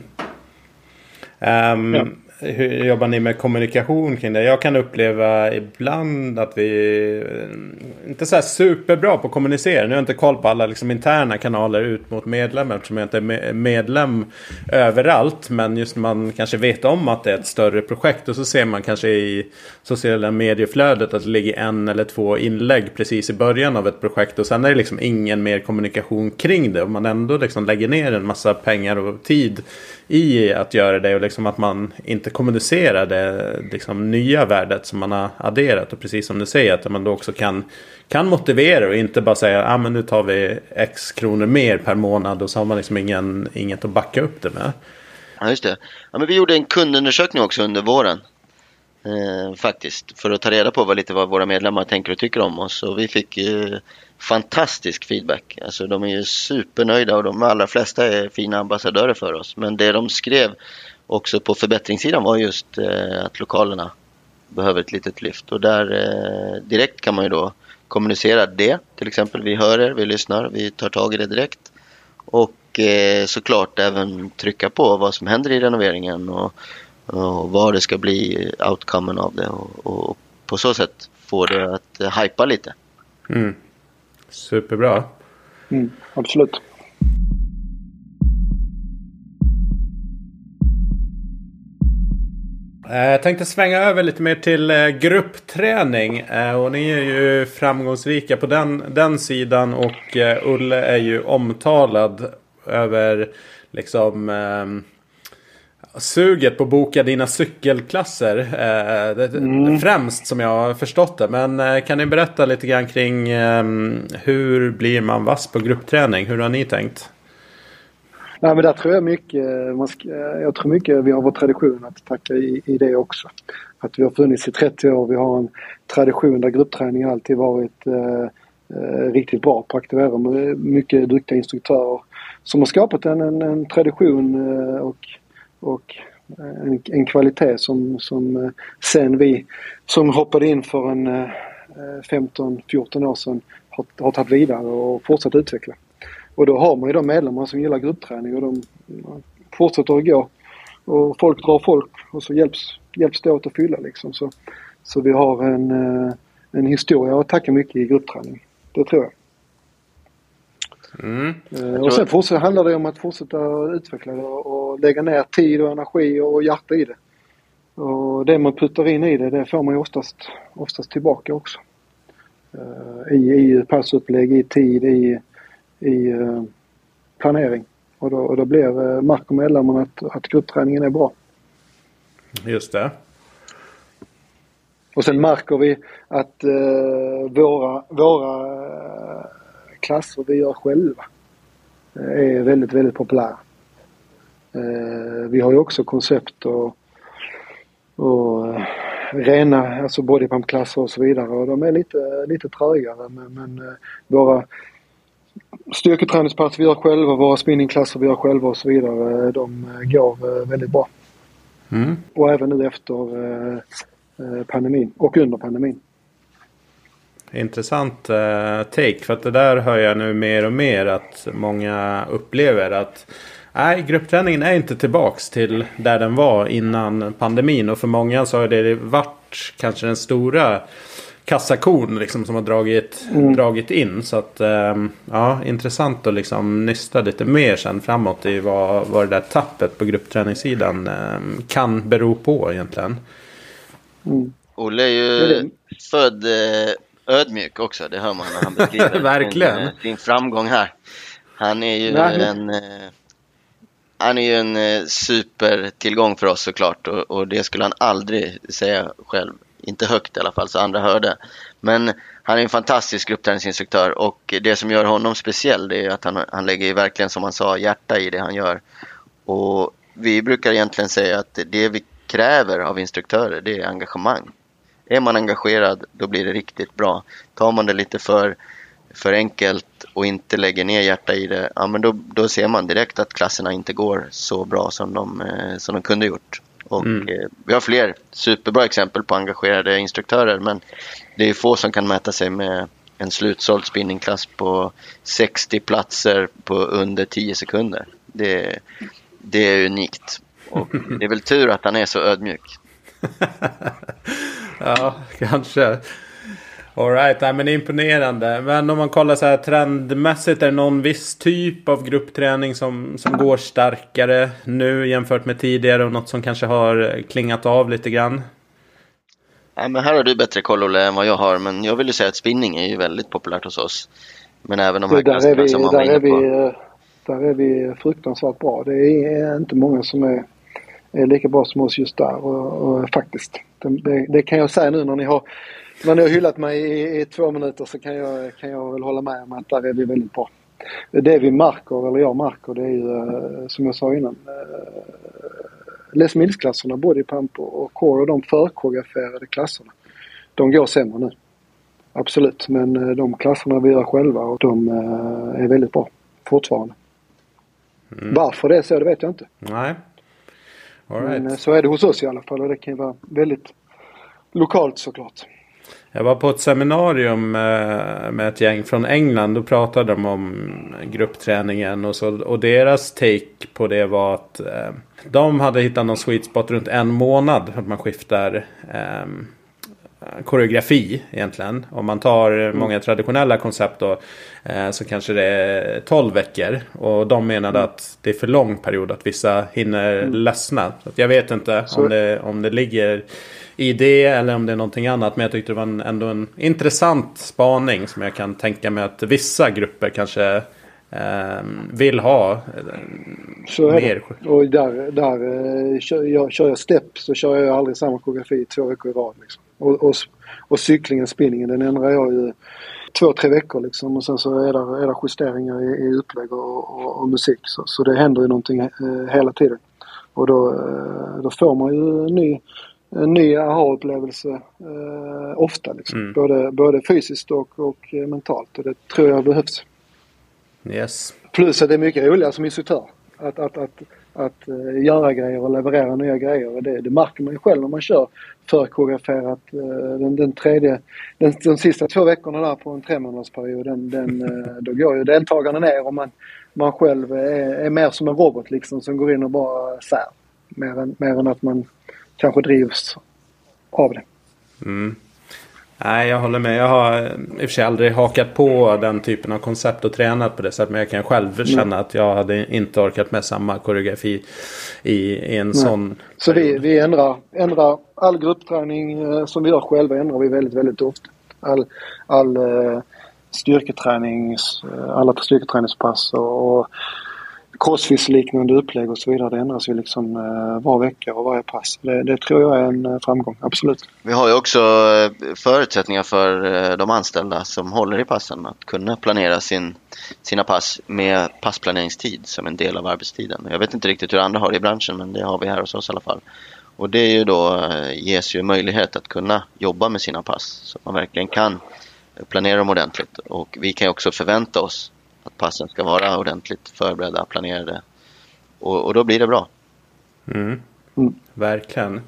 Um, ja hur jobbar ni med kommunikation kring det? Jag kan uppleva ibland att vi eh, inte så här superbra på att kommunicera. Nu har jag inte koll på alla liksom interna kanaler ut mot medlemmar eftersom jag inte är medlem överallt. Men just man kanske vet om att det är ett större projekt och så ser man kanske i sociala medieflödet att det ligger en eller två inlägg precis i början av ett projekt och sen är det liksom ingen mer kommunikation kring det och man ändå liksom lägger ner en massa pengar och tid i att göra det och liksom att man inte kommunicerar det liksom nya värdet som man har adderat. Och precis som du säger att man då också kan, kan motivera och inte bara säga att ah, nu tar vi x kronor mer per månad och så har man liksom ingen, inget att backa upp det med. Ja, just det. Ja, men vi gjorde en kundundersökning också under våren. Eh, faktiskt, för att ta reda på vad, lite vad våra medlemmar tänker och tycker om oss. Och vi fick eh, fantastisk feedback. Alltså de är ju supernöjda och de allra flesta är fina ambassadörer för oss. Men det de skrev också på förbättringssidan var just eh, att lokalerna behöver ett litet lyft. Och där eh, direkt kan man ju då kommunicera det. Till exempel vi hör er, vi lyssnar, vi tar tag i det direkt. Och eh, såklart även trycka på vad som händer i renoveringen och, och vad det ska bli outcomen av det. Och, och på så sätt få det att eh, hypa lite. Mm. Superbra. Mm, absolut. Eh, jag tänkte svänga över lite mer till eh, gruppträning. Eh, och ni är ju framgångsrika på den, den sidan. Och Ulle är ju omtalad över liksom ehm, suget på att boka dina cykelklasser. Eh, mm. Främst som jag har förstått det. Men eh, kan ni berätta lite grann kring eh, hur blir man vass på gruppträning? Hur har ni tänkt? Nej, men där tror jag mycket, jag tror mycket vi har vår tradition att tacka i, i det också. Att vi har funnits i 30 år, vi har en tradition där gruppträning alltid varit eh, eh riktigt bra på att aktivera med mycket duktiga instruktörer som har skapat en, en, en tradition eh, och och eh, en, en kvalitet som, som eh, sen vi som hoppade in för en 15-14 eh, år sedan har, har tagit vidare och fortsatt utveckla. Och då har man ju de medlemmar som gillar gruppträning och de fortsätter att gå. Och folk drar folk och så hjälps, hjälps det åt att fylla liksom. Så, så vi har en, en historia att tacka mycket i gruppträning. Det tror jag. Mm. Och sen fortsätter, handlar det om att fortsätta utveckla det och och lägga ner tid och energi och hjärta i det. Och det man puttar in i det, det får man ju oftast, oftast tillbaka också. Uh, I, I passupplägg, i tid, i, i uh, planering. Och då, och då blir uh, märker medlemmarna att, att gruppträningen är bra. Just det. Och sen märker vi att uh, våra, våra klasser vi gör själva är väldigt, väldigt populära. Uh, vi har ju också koncept och, och rena alltså bodypump-klasser och så vidare och de är lite, lite trögare men, men våra styrketräningspass vi gör själva, våra spinningklasser vi gör själva och så vidare, de går väldigt bra. Mm. Och även nu efter Eh, pandemin och under pandemin. Intressant take. För att det där hör jag nu mer och mer att många upplever att nej, gruppträningen är inte tillbaks till där den var innan pandemin. Och för många så har det varit kanske den stora kassakon liksom, som har dragit, mm. dragit in. Så att um, ja, intressant att liksom nysta lite mer sen framåt i vad, vad det där tappet på gruppträningssidan um, kan bero på egentligen. Mm. Olle är ju född eh, ödmjuk också. Det hör man när han beskriver [laughs] Verkligen. Sin, eh, sin framgång här. Han är ju Nej. en eh, han är ju en eh, supertillgång för oss såklart och, och, det skulle han aldrig säga själv. Inte högt i alla fall så andra hörde. Men han är en fantastisk gruppträningsinstruktör och det som gör honom speciell det är att han, han lägger verkligen som han sa hjärta i det han gör. Och vi brukar egentligen säga att det vi kräver av instruktörer, det är engagemang. Är man engagerad, då blir det riktigt bra. Tar man det lite för, för enkelt och inte lägger ner hjärta i det, ja men då, då ser man direkt att klasserna inte går så bra som de, eh, som de kunde gjort. Och mm. eh, vi har fler superbra exempel på engagerade instruktörer, men det är få som kan mäta sig med en slutsåld spinningklass på 60 platser på under 10 sekunder. Det, det är unikt. Och [laughs] det är väl tur att han är så ödmjuk. [laughs] ja, kanske. Alright, men imponerande. Men om man kollar så här trendmässigt, är det någon viss typ av gruppträning som, som går starkare nu jämfört med tidigare och något som kanske har klingat av lite grann? Ja, men här har du bättre koll Olle än vad jag har, men jag vill ju säga att spinning är ju väldigt populärt hos oss. Men även de här klasserna som man var inne på. Vi, där är vi fruktansvärt bra. Det är inte många som är är lika bra som oss just där och, och faktiskt. Det, det, kan jag säga nu när ni har, när ni har hyllat mig i, i, två minuter så kan jag, kan jag väl hålla med om att där är vi väldigt bra. Det vi märker, eller jag märker, det är ju eh, som jag sa innan. Eh, Les Mills-klasserna, bodypump och core och de förkoreograferade klasserna. De går sämre nu. Absolut, men eh, de klasserna vi gör själva och de är väldigt bra fortfarande. Mm. Varför det är så, det vet jag inte. Nej, All right. Men så är det hos oss i alla fall och det kan ju vara väldigt lokalt såklart. Jag var på ett seminarium eh, med ett gäng från England. Då pratade de om gruppträningen och, så, och deras take på det var att eh, de hade hittat någon sweet spot runt en månad. Att man skiftar eh, koreografi egentligen. Om man tar mm. många traditionella koncept då, eh, så kanske det är 12 veckor. Och de menade mm. att det är för lång period att vissa hinner mm. ledsna. Så jag vet inte om det, om det ligger i det eller om det är någonting annat. Men jag tyckte det var en, ändå en intressant spaning som jag kan tänka mig att vissa grupper kanske eh, vill ha. Eh, så mer. Och där, där eh, kör, jag, kör jag step så kör jag aldrig samma koreografi två veckor i rad. Liksom. Och, och, och cyklingen, spinningen, den ändrar jag ju två, tre veckor liksom och sen så är det, är det justeringar i, i upplägg och, och, och musik. Så, så, det händer ju någonting eh, hela tiden. Och då, eh, då får man ju ny, en ny aha-upplevelse eh, ofta. Liksom. Mm. Både, både fysiskt och, och mentalt och det tror jag behövs. Yes. Plus att det är mycket roligare som instruktör. Att, att, att, att uh, göra grejer och leverera nya grejer. Det, det märker man ju själv när man kör förkoreograferat. Uh, den, den tredje, den, de sista två veckorna där på en tremånadersperiod, den, den, uh, [laughs] då går ju deltagarna ner och man, man själv är, är mer som en robot liksom som går in och bara sär. Mer än, mer än att man kanske drivs av det. Mm. Nej, jag håller med. Jag har i och för sig aldrig hakat på den typen av koncept och tränat på det sättet. Men jag kan själv mm. känna att jag hade inte orkat med samma koreografi i, i en Nej. sån... Så vi, vi ändrar, ändrar all gruppträning eh, som vi gör själva ändrar vi väldigt, väldigt ofta. All, all eh, styrketränings, eh, alla styrketräningspass och crossfit-liknande upplägg och så vidare. Det ändras ju liksom eh, var vecka och varje pass. Det, det, tror jag är en eh, framgång, absolut. Vi har ju också eh, förutsättningar för de anställda som håller i passen att kunna planera sin, sina pass med passplaneringstid som en del av arbetstiden. Jag vet inte riktigt hur andra har det i branschen men det har vi här hos oss i alla fall. Och det är ju då, ges ju möjlighet att kunna jobba med sina pass så att man verkligen kan planera dem ordentligt. Och vi kan ju också förvänta oss att passen ska vara ordentligt förberedda, planerade. Och, och då blir det bra. Mm. Mm. Verkligen.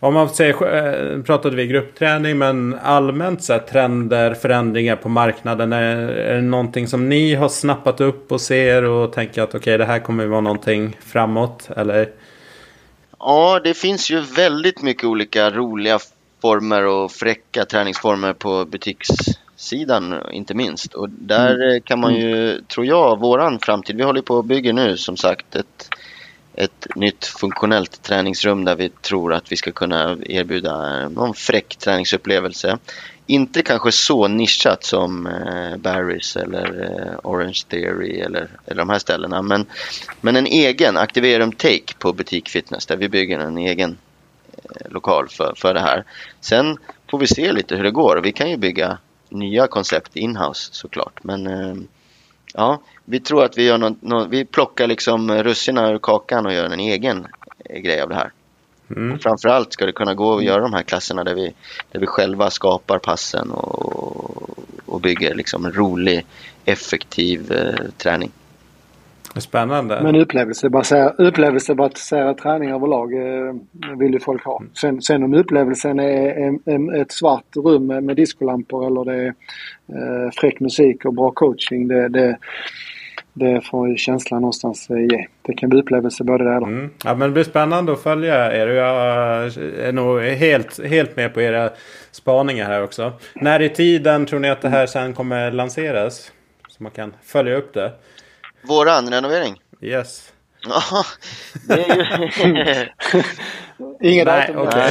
Om man säger, eh, pratade vi gruppträning men allmänt så här, trender, förändringar på marknaden. Är, är det någonting som ni har snappat upp och ser och tänker att okej okay, det här kommer vara någonting framåt? Eller? Ja, det finns ju väldigt mycket olika roliga former och fräcka träningsformer på butiks sidan inte minst. Och där mm. kan man ju, tror jag, våran framtid. Vi håller på att bygga nu som sagt ett, ett nytt funktionellt träningsrum där vi tror att vi ska kunna erbjuda någon fräck träningsupplevelse. Inte kanske så nischat som eh, Barry's eller eh, Orange Theory eller, eller de här ställena. Men, men en egen Aktiverum Take på Butik Fitness där vi bygger en egen eh, lokal för, för det här. Sen får vi se lite hur det går. Vi kan ju bygga nya koncept inhouse såklart. Men eh, ja, vi tror att vi gör något, något, vi plockar liksom russinen ur kakan och gör en egen eh, grej av det här. Mm. Och framförallt ska det kunna gå att göra de här klasserna där vi, där vi själva skapar passen och, och bygger liksom en rolig, effektiv eh, träning. Spännande. Men upplevelsebaserad, upplevelsebaserad träning överlag eh, vill ju folk ha. Sen, sen om upplevelsen är en, en, ett svart rum med, discolampor eller det är eh, fräck musik och bra coaching. Det, det, det får ju känslan någonstans eh, ge. Det kan bli upplevelse både där mm. Ja men det blir spännande att följa er. Jag är nog helt, helt med på era spaningar här också. När i tiden tror ni att det här sen kommer lanseras? Så man kan följa upp det. Våran renovering? Yes. Ja, det är ju... Inget Nej, okay.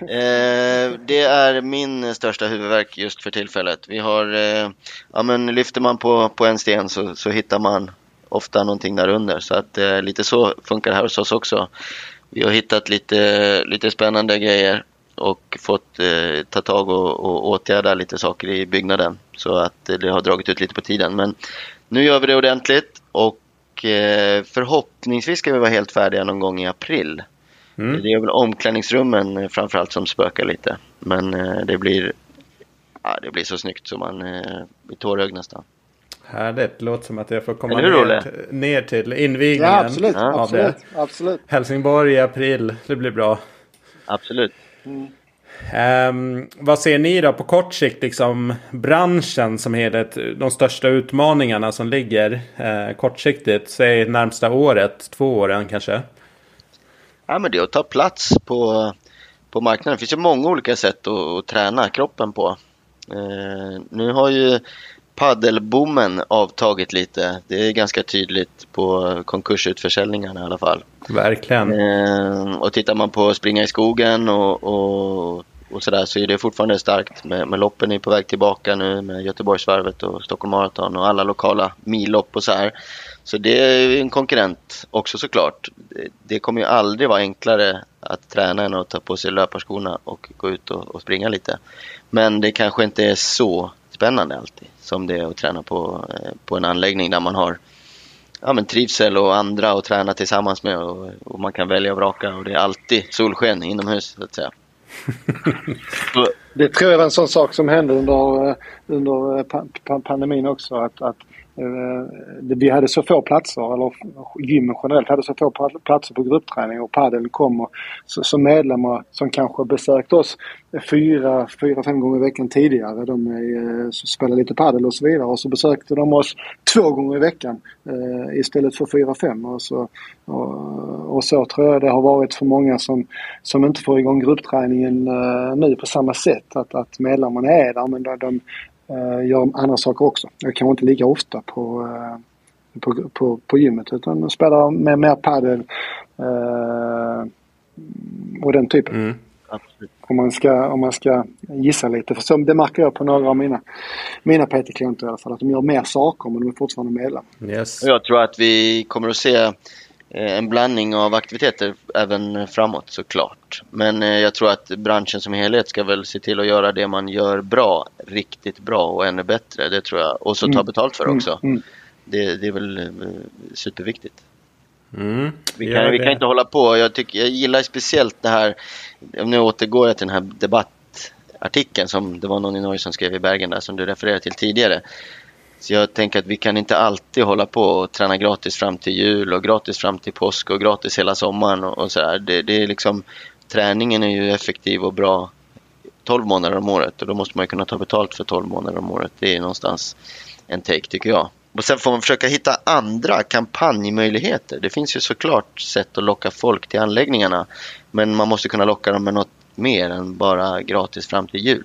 eh, Det är min största huvudvärk just för tillfället. Vi har, eh, ja men lyfter man på, på en sten så, så hittar man ofta någonting där under. Så att eh, lite så funkar det här hos oss också. Vi har hittat lite, lite spännande grejer och fått eh, ta tag och, och åtgärda lite saker i byggnaden. Så att det har dragit ut lite på tiden. Men nu gör vi det ordentligt och eh, förhoppningsvis ska vi vara helt färdiga någon gång i april. Mm. Det är väl omklädningsrummen eh, framförallt som spökar lite. Men eh, det blir ja, det blir så snyggt så man blir tårögd nästan. Härligt, låter som att jag får komma ner, ner, till invigningen. Ja, absolut, av absolut, det. absolut. Helsingborg i april, det blir bra. Absolut. Mm. Um, vad ser ni då på kort sikt, liksom branschen som helhet? De största utmaningarna som ligger uh, kortsiktigt, säg närmsta året, två åren kanske? Ja, men det är att ta plats på, på marknaden. Det finns ju många olika sätt att, att träna kroppen på. Uh, nu har ju paddelboomen avtagit lite. Det är ganska tydligt på konkursutförsäljningarna i alla fall. Verkligen. Eh, och tittar man på springa i skogen och, och, och sådär så är det fortfarande starkt. Med, med loppen är på väg tillbaka nu med Göteborgsvarvet och Stockholm Marathon och alla lokala millopp och så här. Så det är en konkurrent också såklart. Det, det kommer ju aldrig vara enklare att träna än att ta på sig löparskorna och gå ut och, och springa lite. Men det kanske inte är så spännande alltid som det är att träna på, eh, på en anläggning där man har ja, men trivsel och andra att träna tillsammans med och, och, man kan välja och vraka och det är alltid solsken inomhus så att säga. [laughs] det tror jag var en sån sak som hände under, eh, under eh, pandemin också. Att, att Eh, vi hade så få platser, eller gymmen generellt hade så få platser på gruppträning och padel kom som medlemmar som kanske besökt oss fyra, fyra, fem gånger i veckan tidigare. De är, eh, spelar lite padel och så vidare och så besökte de oss två gånger i veckan eh, istället för fyra, fem. Och så, och, och, så tror jag det har varit för många som, som inte får igång gruppträningen nu på samma sätt. Att, att medlemmarna är där men de, de uh, gör andra saker också. Jag kanske inte lika ofta på, uh, på, på, på gymmet utan spelar med mer padel uh, och den typen. Mm. Om man, ska, om man ska gissa lite. För så, det märker jag på några av mina, mina PT-klienter i alla fall. Att de gör mer saker men de är fortfarande medlemmar. Yes. Jag tror att vi kommer att se en blandning av aktiviteter även framåt såklart. Men eh, jag tror att branschen som helhet ska väl se till att göra det man gör bra, riktigt bra och ännu bättre. Det tror jag. Och så ta mm. betalt för det också. Mm. mm. Det, det, är väl eh, superviktigt. Mm. Vi, kan, vi kan inte hålla på. Jag, tycker, jag gillar speciellt det här, nu återgår jag till den här debattartikeln som det var någon i Norge som skrev i Bergen där som du refererade till tidigare. Så jag tänker att vi kan inte alltid hålla på och träna gratis fram till jul och gratis fram till påsk och gratis hela sommaren och, och sådär. Det, det, är liksom, träningen är ju effektiv och bra 12 månader om året och då måste man ju kunna ta betalt för 12 månader om året. Det är någonstans en take tycker jag. Och sen får man försöka hitta andra kampanjmöjligheter. Det finns ju såklart sätt att locka folk till anläggningarna. Men man måste kunna locka dem med något mer än bara gratis fram till jul.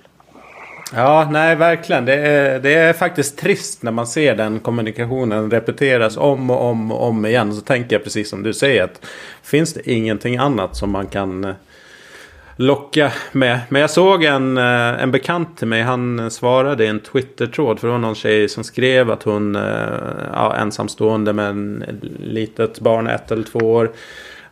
Ja, nej verkligen. Det är, det är faktiskt trist när man ser den kommunikationen repeteras om och om och om igen. Så tänker jag precis som du säger att finns det ingenting annat som man kan eh, locka med. Men jag såg en, eh, en bekant till mig. Han svarade i en Twitter-tråd. För det var någon tjej som skrev att hon eh, ja, ensamstående med en litet barn, ett eller två år.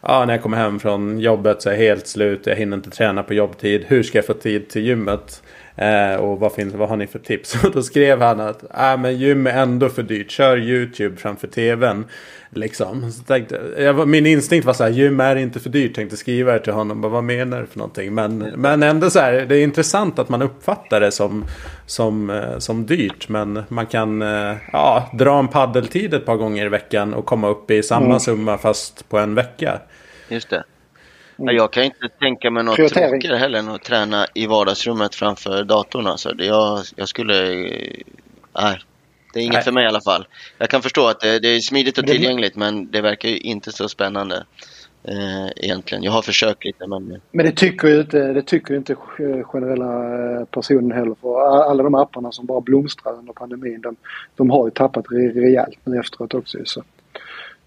Ja, när jag kommer hem från jobbet så är jag helt slut. Jag hinner inte träna på jobbtid. Hur ska jag få tid till gymmet? Eh, och vad, finns, vad har ni för tips? [laughs] Och då skrev han att äh, men gym är ändå för dyrt. Kör YouTube framför tvn. Liksom. Så tänkte, jag, min instinkt var så här, gym är inte för dyrt. Tänkte skriva till honom. Bara, vad menar du för någonting? Men, men ändå så här, det är intressant att man uppfattar det som, som, eh, som dyrt. Men man kan eh, ja, dra en paddeltid ett par gånger i veckan och komma upp i samma mm. summa fast på en vecka. Just det. Mm. Jag kan inte tänka mig något tråkigare heller än att träna i vardagsrummet framför datorn. Alltså. Jag, jag skulle... Nej, det är inget nej. för mig i alla fall. Jag kan förstå att det, det är smidigt och tillgängligt men det verkar ju inte så spännande. Eh, egentligen. Jag har försökt lite men... Men det tycker ju inte, det tycker inte generella eh, personer heller. För alla de apparna som bara blomstrar under pandemin de, de har ju tappat rejält nu efteråt också. Så.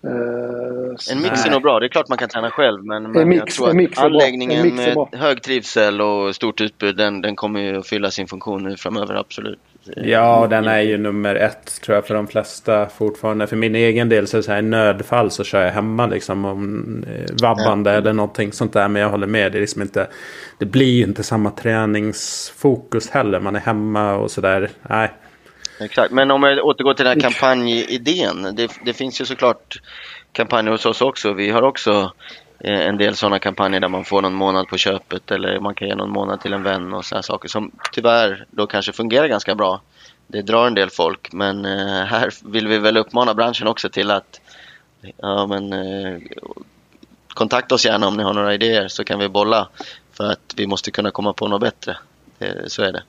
Uh, en mix är nog bra. Det är klart man kan träna själv men, men mix, jag tror att anläggningen med hög trivsel och stort utbud den, den kommer ju att fylla sin funktion nu framöver, absolut. Ja, den är ju nummer ett tror jag för de flesta fortfarande. För min egen del så är det så här i nödfall så kör jag hemma liksom om eh, vabbande ja. eller någonting sånt där. Men jag håller med. Det, är liksom inte, det blir inte samma träningsfokus heller. Man är hemma och sådär. Nej, Exakt, men om jag återgår till den här kampanjidén. Det, det finns ju såklart kampanjer hos oss också. Vi har också eh, en del sådana kampanjer där man får någon månad på köpet eller man kan ge någon månad till en vän och sådana saker som tyvärr då kanske fungerar ganska bra. Det drar en del folk men eh, här vill vi väl uppmana branschen också till att ja, men, eh, kontakta oss gärna om ni har några idéer så kan vi bolla för att vi måste kunna komma på något bättre. så är det.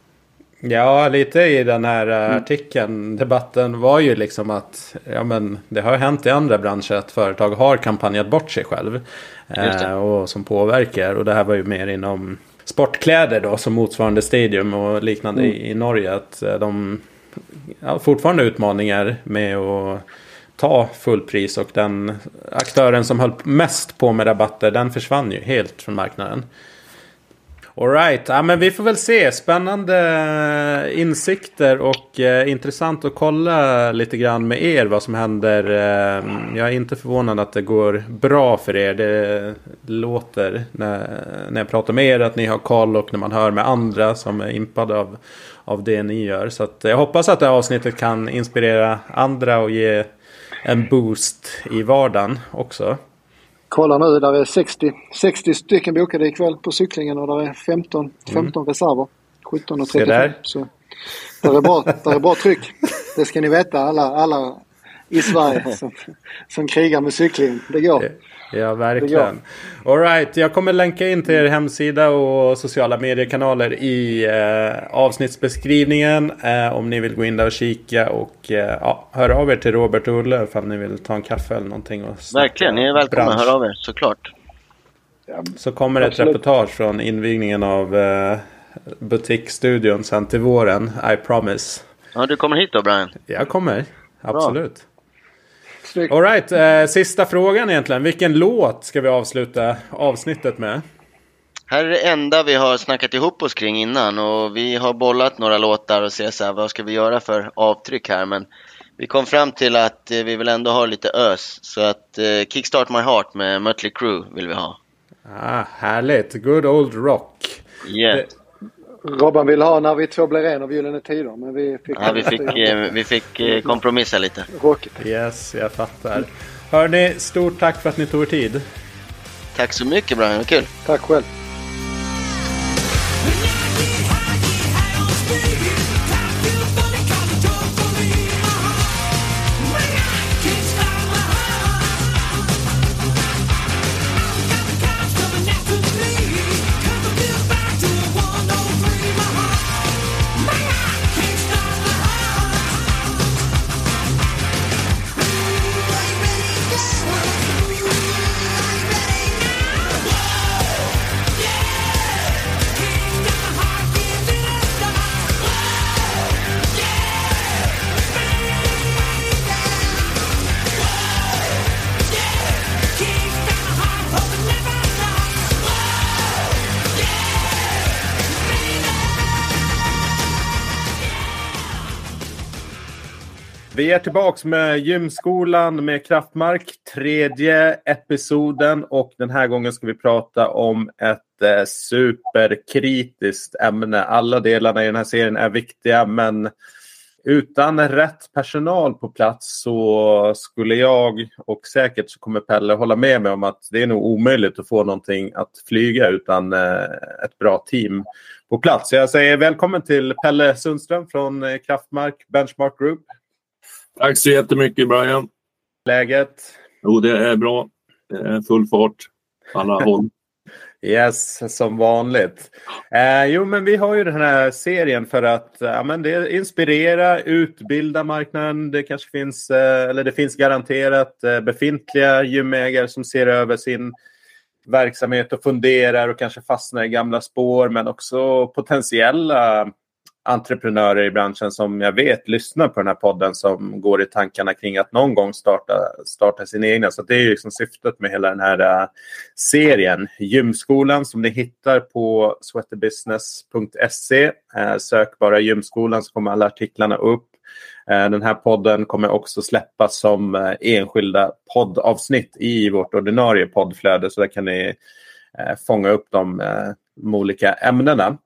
Ja, lite i den här eh, mm. artikeln, debatten var ju liksom att ja, men det har hänt i andra branscher att företag har kampanjat bort sig själv. Eh, och som påverkar. Och det här var ju mer inom sportkläder då som motsvarande Stadium och liknande mm. i, i, Norge. Att eh, de har fortfarande utmaningar med att ta fullpris och den aktören som höll mest på med rabatter den försvann ju helt från marknaden. Alright, ja, men vi får väl se. Spännande eh, insikter och eh, intressant att kolla lite grann med er vad som händer. Eh, jag är inte förvånad att det går bra för er. Det låter när, när jag pratar med er att ni har koll och när man hör med andra som är impade av, av det ni gör. Så jag hoppas att det här avsnittet kan inspirera andra och ge en boost i vardagen också. Kolla nu, där är 60, 60 stycken bokade ikväll på cyklingen och där är 15, 15 mm. reserver. 17 och 35. Så där är bra, där är bra tryck. [laughs] Det ska ni veta alla, alla i Sverige som, som krigar med cykling. Det går. Ja, verkligen. Alright, jag kommer länka in till er hemsida och sociala mediekanaler i eh, avsnittsbeskrivningen. Eh, om ni vill gå in där och kika och eh, ja, hör av er till Robert och Olle ifall ni vill ta en kaffe eller någonting. Och Verkligen, ni är välkomna. att höra av er såklart. Så kommer det ett reportage från invigningen av eh, Butikstudion sen till våren. I promise. Ja, du kommer hit då Brian? Jag kommer, absolut. Bra. Alright, eh, sista frågan egentligen. Vilken låt ska vi avsluta avsnittet med? Här är det enda vi har snackat ihop oss kring innan och vi har bollat några låtar och ser så här, vad ska vi göra för avtryck här. Men vi kom fram till att eh, vi vill ändå ha lite ös. Så att eh, Kickstart My Heart med Mötley Crüe vill vi ha. Ah, härligt, good old rock. Yeah. Det, Robban ville ha När vi två blir en av Gyllene Tider, men vi fick... Ja, vi fick, eh, vi fick eh, kompromissa lite. Råkigt. Yes, jag fattar. Hörni, stort tack för att ni tog er tid. Tack så mycket Brian, kul. Tack själv. Tillbaks med Gymskolan med Kraftmark. Tredje episoden och den här gången ska vi prata om ett eh, superkritiskt ämne. Alla delarna i den här serien är viktiga men utan rätt personal på plats så skulle jag och säkert så kommer Pelle hålla med mig om att det är nog omöjligt att få någonting att flyga utan eh, ett bra team på plats. Så jag säger välkommen till Pelle Sundström från eh, Kraftmark Benchmark Group. Tack så jättemycket Brian. Läget? Jo, det är bra. Det är full fart alla håll. [laughs] Yes, som vanligt. Eh, jo, men vi har ju den här serien för att ja, men det inspirera, utbilda marknaden. Det kanske finns, eh, eller det finns garanterat eh, befintliga gymägare som ser över sin verksamhet och funderar och kanske fastnar i gamla spår, men också potentiella entreprenörer i branschen som jag vet lyssnar på den här podden som går i tankarna kring att någon gång starta, starta sin egna. Så det är ju liksom syftet med hela den här eh, serien. Gymskolan som ni hittar på sweaterbusiness.se. Eh, sök bara gymskolan så kommer alla artiklarna upp. Eh, den här podden kommer också släppas som enskilda poddavsnitt i vårt ordinarie poddflöde så där kan ni fånga upp de, de olika ämnena.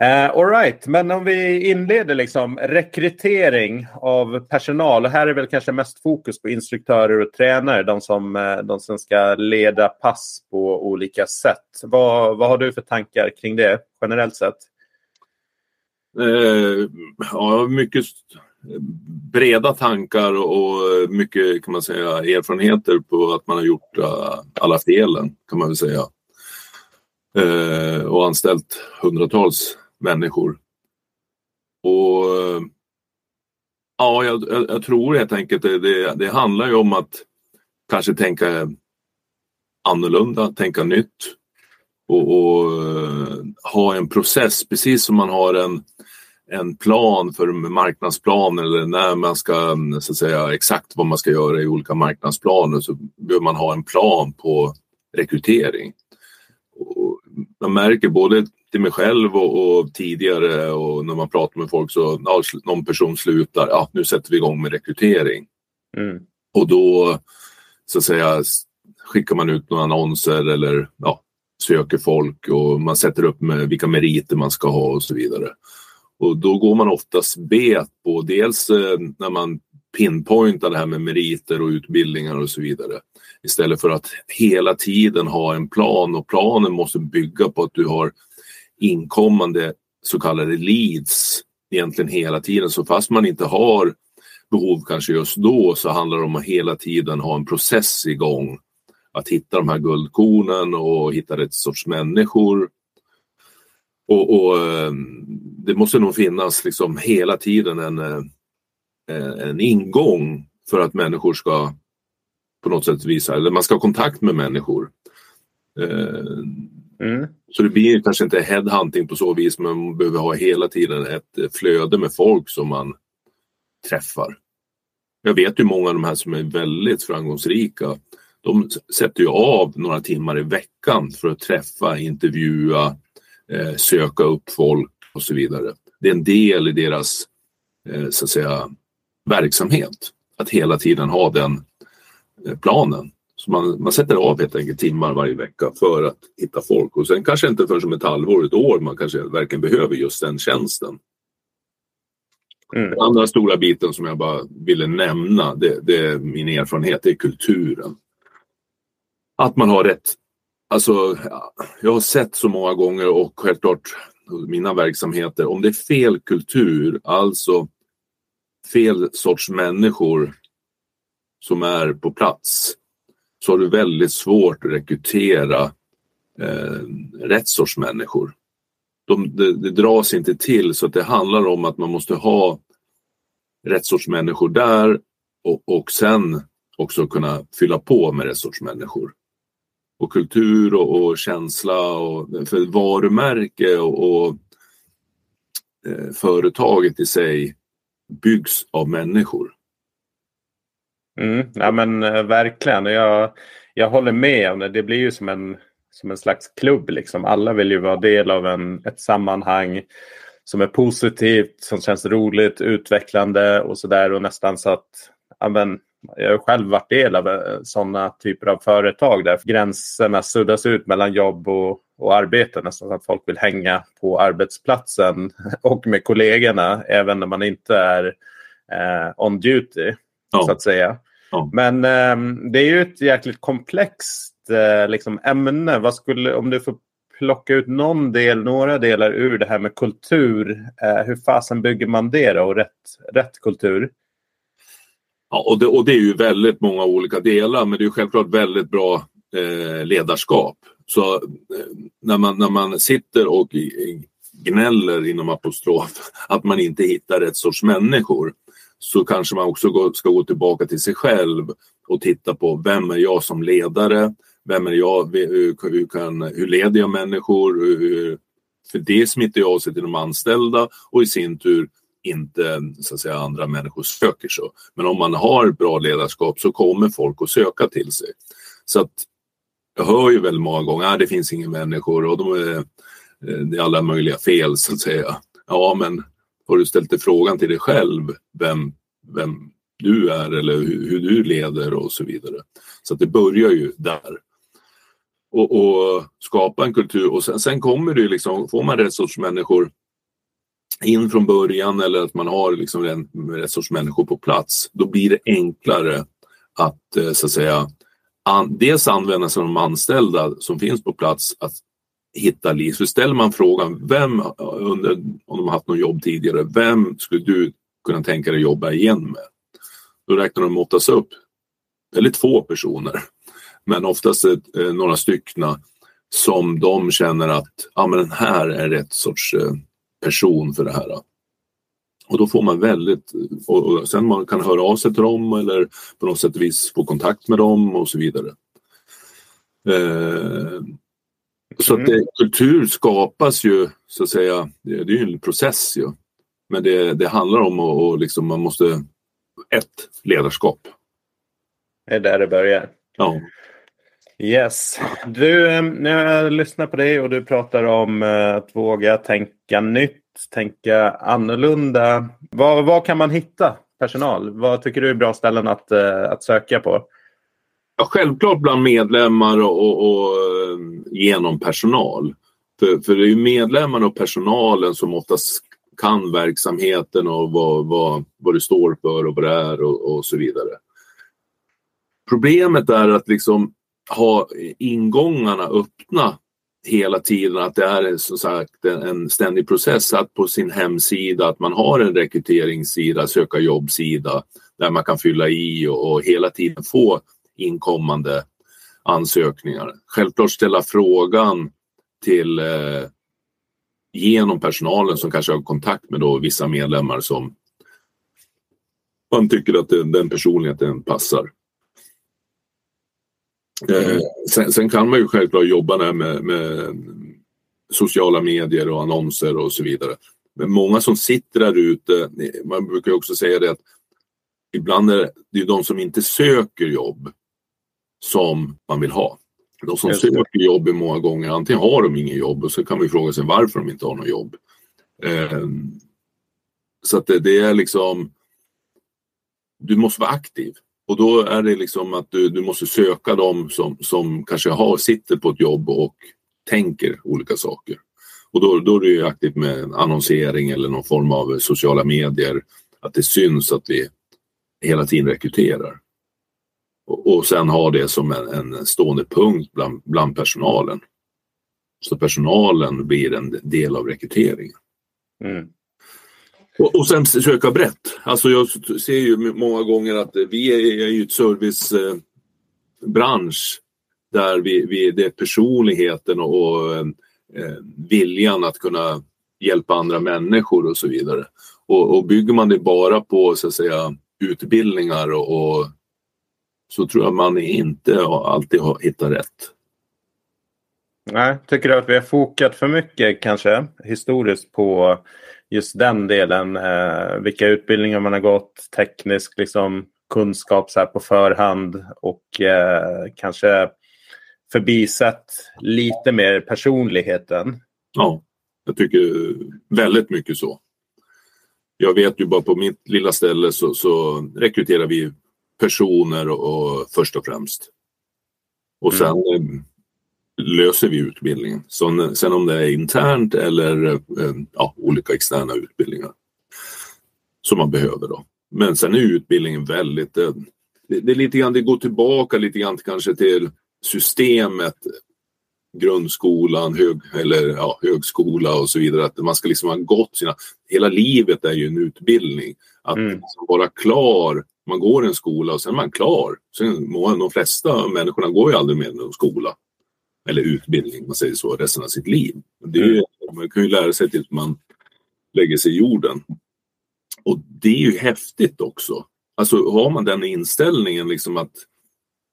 Eh, uh, Alright, men om vi inleder liksom rekrytering av personal. Och här är väl kanske mest fokus på instruktörer och tränare, de som, eh, de som ska leda pass på olika sätt. Vad, vad har du för tankar kring det generellt sett? Uh, ja, mycket breda tankar och mycket kan man säga erfarenheter på att man har gjort uh, alla felen kan man väl säga. och anställt hundratals människor. Och eh, ja, jag, jag tror helt enkelt det, det, det handlar ju om att kanske tänka annorlunda, tänka nytt och, och eh, ha en process precis som man har en, en plan för marknadsplan eller när man ska mm, så att säga exakt vad man ska göra i olika marknadsplaner så behöver man ha en plan på rekrytering. Och man märker både till mig själv och, och, tidigare och när man pratar med folk så ja, någon person slutar, ja nu sätter vi igång med rekrytering. Mm. Och då så att säga skickar man ut några annonser eller ja, söker folk och man sätter upp med vilka meriter man ska ha och så vidare. Och då går man oftast bet på dels eh, när man pinpointar det här med meriter och utbildningar och så vidare. Istället för att hela tiden ha en plan och planen måste bygga på att du har inkommande så kallade leads egentligen hela tiden. Så fast man inte har behov kanske just då så handlar det om att hela tiden ha en process igång. Att hitta de här guldkornen och hitta rätt sorts människor. Och, och eh, det måste nog finnas liksom hela tiden en, eh, en ingång för att människor ska på något sätt visa, eller man ska ha kontakt med människor. Eh, mm. Så det blir kanske inte headhunting på så vis men man behöver ha hela tiden ett eh, flöde med folk som man träffar. Jag vet ju många av de här som är väldigt framgångsrika. De sätter ju av några timmar i veckan för att träffa, intervjua, eh, söka upp folk och så vidare. Det är en del i deras eh, så att säga, verksamhet. Att hela tiden ha den eh, planen. Så man, man sätter av helt enkelt timmar varje vecka för att hitta folk och sen kanske inte förrän som ett halvår, ett år man kanske verkligen behöver just den tjänsten. Mm. Den andra stora biten som jag bara ville nämna, det, det är min erfarenhet, det är kulturen. Att man har rätt, alltså jag har sett så många gånger och självklart mina verksamheter, om det är fel kultur, alltså fel sorts människor som är på plats, så har du väldigt svårt att rekrytera eh, rätt sorts människor de, det, det dras inte till så att det handlar om att man måste ha rätt sorts människor där och, och sen också kunna fylla på med rätt sorts människor. Och kultur och, och känsla och för varumärke och, och eh, företaget i sig byggs av människor. Mm, ja men eh, verkligen. Jag, jag håller med om det. Det blir ju som en som en slags klubb. Liksom. Alla vill ju vara del av en, ett sammanhang som är positivt, som känns roligt, utvecklande och sådär. Och nästan så att ja, men, jag har själv varit del av eh, sådana typer av företag där gränserna suddas ut mellan jobb och, och arbete. Nästan så att folk vill hänga på arbetsplatsen [laughs] och med kollegorna även när man inte är eh, on duty. Ja. så att säga. Ja. Men eh, det är ju ett jäkligt komplext eh, liksom ämne. Vad skulle, om du får plocka ut någon del, några delar ur det här med kultur. Eh, hur fasen bygger man det då och rätt, rätt kultur? Ja, och det, och det är ju väldigt många olika delar men det är självklart väldigt bra eh, ledarskap. Så eh, när, man, när man sitter och gnäller inom apostrof [laughs] att man inte hittar rätt sorts människor så kanske man också ska gå tillbaka till sig själv och titta på vem är jag som ledare? Vem är jag? Hur, hur, kan, hur leder jag människor? Hur, för det smittar ju av sig till de anställda och i sin tur inte så att säga, andra människor söker så. Men om man har bra ledarskap så kommer folk att söka till sig. Så att jag hör ju väldigt många gånger att det finns inga människor och de är, det är alla möjliga fel så att säga. Ja, men har du ställt dig frågan till dig själv vem, vem du är eller hur, hur du leder och så vidare. Så att det börjar ju där och, och skapa en kultur och sen, sen kommer det liksom, får man rätt sorts människor in från början eller att man har liksom rätt, rätt sorts människor på plats, då blir det enklare att eh, så att säga an, dels använda sig av de anställda som finns på plats att hitta liv. Så ställer man frågan, vem under, om de har haft något jobb tidigare, vem skulle du kunna tänka dig jobba igen med? Då räknar de oftast upp väldigt få personer men oftast eh, några styckna som de känner att ah, men den här är rätt sorts eh, person för det här. Och då får man väldigt, och sen man kan höra av sig till dem eller på något sätt vis få kontakt med dem och så vidare. Eh, så att det, mm. kultur skapas ju så att säga, det, det är ju en process ju. Men det, det handlar om att och liksom, man måste, ett, ledarskap. Det är där det börjar. Ja. Yes. Du, när jag lyssnar på dig och du pratar om eh, att våga tänka nytt, tänka annorlunda. Var, var kan man hitta personal? Vad tycker du är bra ställen att, eh, att söka på? Ja, självklart bland medlemmar och, och, och eh, genom personal. För, för det är ju medlemmarna och personalen som oftast kan verksamheten och vad, vad, vad det står för och vad det är och, och så vidare. Problemet är att liksom ha ingångarna öppna hela tiden att det är som sagt en ständig process att på sin hemsida att man har en rekryteringssida, söka jobbsida där man kan fylla i och, och hela tiden få inkommande ansökningar. Självklart ställa frågan till eh, genom personalen som kanske har kontakt med då vissa medlemmar som man tycker att den, den personligheten passar. Eh, sen, sen, kan man ju självklart jobba med, med, sociala medier och annonser och så vidare. Men många som sitter där ute, man brukar också säga det att ibland är det, det är de som inte söker jobb som man vill ha. De som söker jobb är många gånger, antingen har de ingen jobb och så kan man fråga sig varför de inte har något jobb. Eh, så att det, det, är liksom, du måste vara aktiv. Och då är det liksom att du, du måste söka dem som, som kanske har, sitter på ett jobb och tänker olika saker. Och då, då är du aktiv med annonsering eller någon form av sociala medier. Att det syns att vi hela tiden rekryterar. Och, och sen ha det som en, en stående punkt bland, bland personalen. Så personalen blir en del av rekryteringen. Mm. Och, och sen söka brett. Alltså jag ser ju många gånger att vi är, är ju ett servicebransch där vi, vi, det är personligheten och, och eh, viljan att kunna hjälpa andra människor och så vidare. Och, och bygger man det bara på så att säga utbildningar och, och så tror jag man inte alltid har hittat rätt. Nej, tycker du att vi har fokat för mycket kanske historiskt på just den delen? Eh, vilka utbildningar man har gått, teknisk liksom, kunskap så här på förhand och eh, kanske förbisett lite mer personligheten? Ja, jag tycker väldigt mycket så. Jag vet ju bara på mitt lilla ställe så, så rekryterar vi personer och, och först och främst. Och sen mm. löser vi utbildningen. Så, sen om det är internt eller eh, ja, olika externa utbildningar som man behöver då. Men sen är utbildningen väldigt, eh, det, det är lite grann, det går tillbaka lite grann kanske till systemet grundskolan, hög, eller, ja, högskola och så vidare. Att man ska liksom ha gått sina... Hela livet är ju en utbildning. Att mm. liksom vara klar man går en skola och sen är man klar. Sen, de flesta människorna går ju aldrig med någon skola eller utbildning, man säger så, resten av sitt liv. Det är ju, mm. Man kan ju lära sig tills man lägger sig i jorden. Och det är ju häftigt också. Alltså har man den inställningen liksom att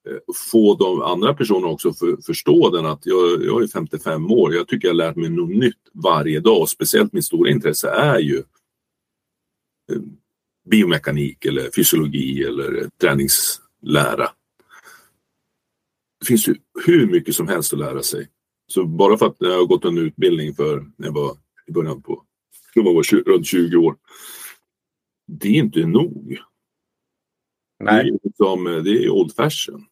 eh, få de andra personerna också för, förstå den att jag, jag är 55 år, jag tycker jag lärt mig något nytt varje dag. Speciellt mitt stora intresse är ju eh, biomekanik eller fysiologi eller träningslära. Det finns ju hur mycket som helst att lära sig. Så bara för att jag har gått en utbildning för när jag var i början på, jag var runt 20 år. Det är inte nog. Nej. Det är, liksom, det är old fashion.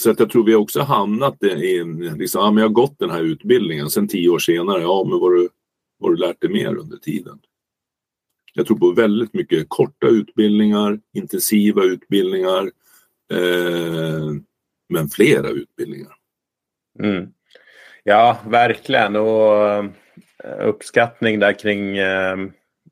Så att jag tror vi också hamnat i en, liksom, ja, men jag har gått den här utbildningen, sen tio år senare, ja men vad har du, du lärt dig mer under tiden? Jag tror på väldigt mycket korta utbildningar, intensiva utbildningar, eh, men flera utbildningar. Mm. Ja, verkligen. Och eh, uppskattning där kring eh,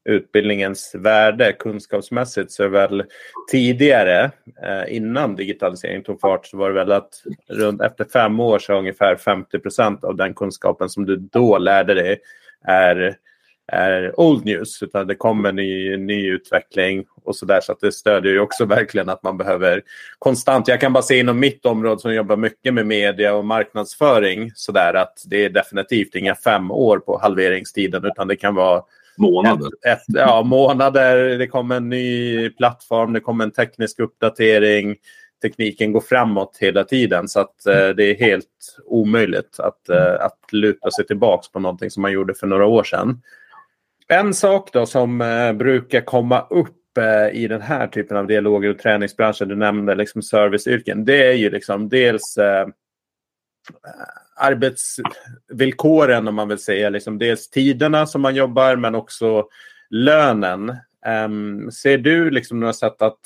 utbildningens värde kunskapsmässigt så är väl tidigare, eh, innan digitaliseringen tog fart, så var det väl att runt efter fem år så ungefär 50 procent av den kunskapen som du då lärde dig är är old news utan det kommer ny, ny utveckling och så där så att det stödjer ju också verkligen att man behöver konstant. Jag kan bara se inom mitt område som jobbar mycket med media och marknadsföring så där att det är definitivt inga fem år på halveringstiden utan det kan vara Månader. Ett, ett, ja, månader. Det kommer en ny plattform, det kommer en teknisk uppdatering. Tekniken går framåt hela tiden så att eh, det är helt omöjligt att, eh, att luta sig tillbaka på någonting som man gjorde för några år sedan. En sak då som eh, brukar komma upp eh, i den här typen av dialoger och träningsbranschen, du nämnde liksom serviceyrken, det är ju liksom dels eh, eh arbetsvillkoren om man vill säga, liksom dels tiderna som man jobbar men också lönen. Um, ser du liksom några sätt att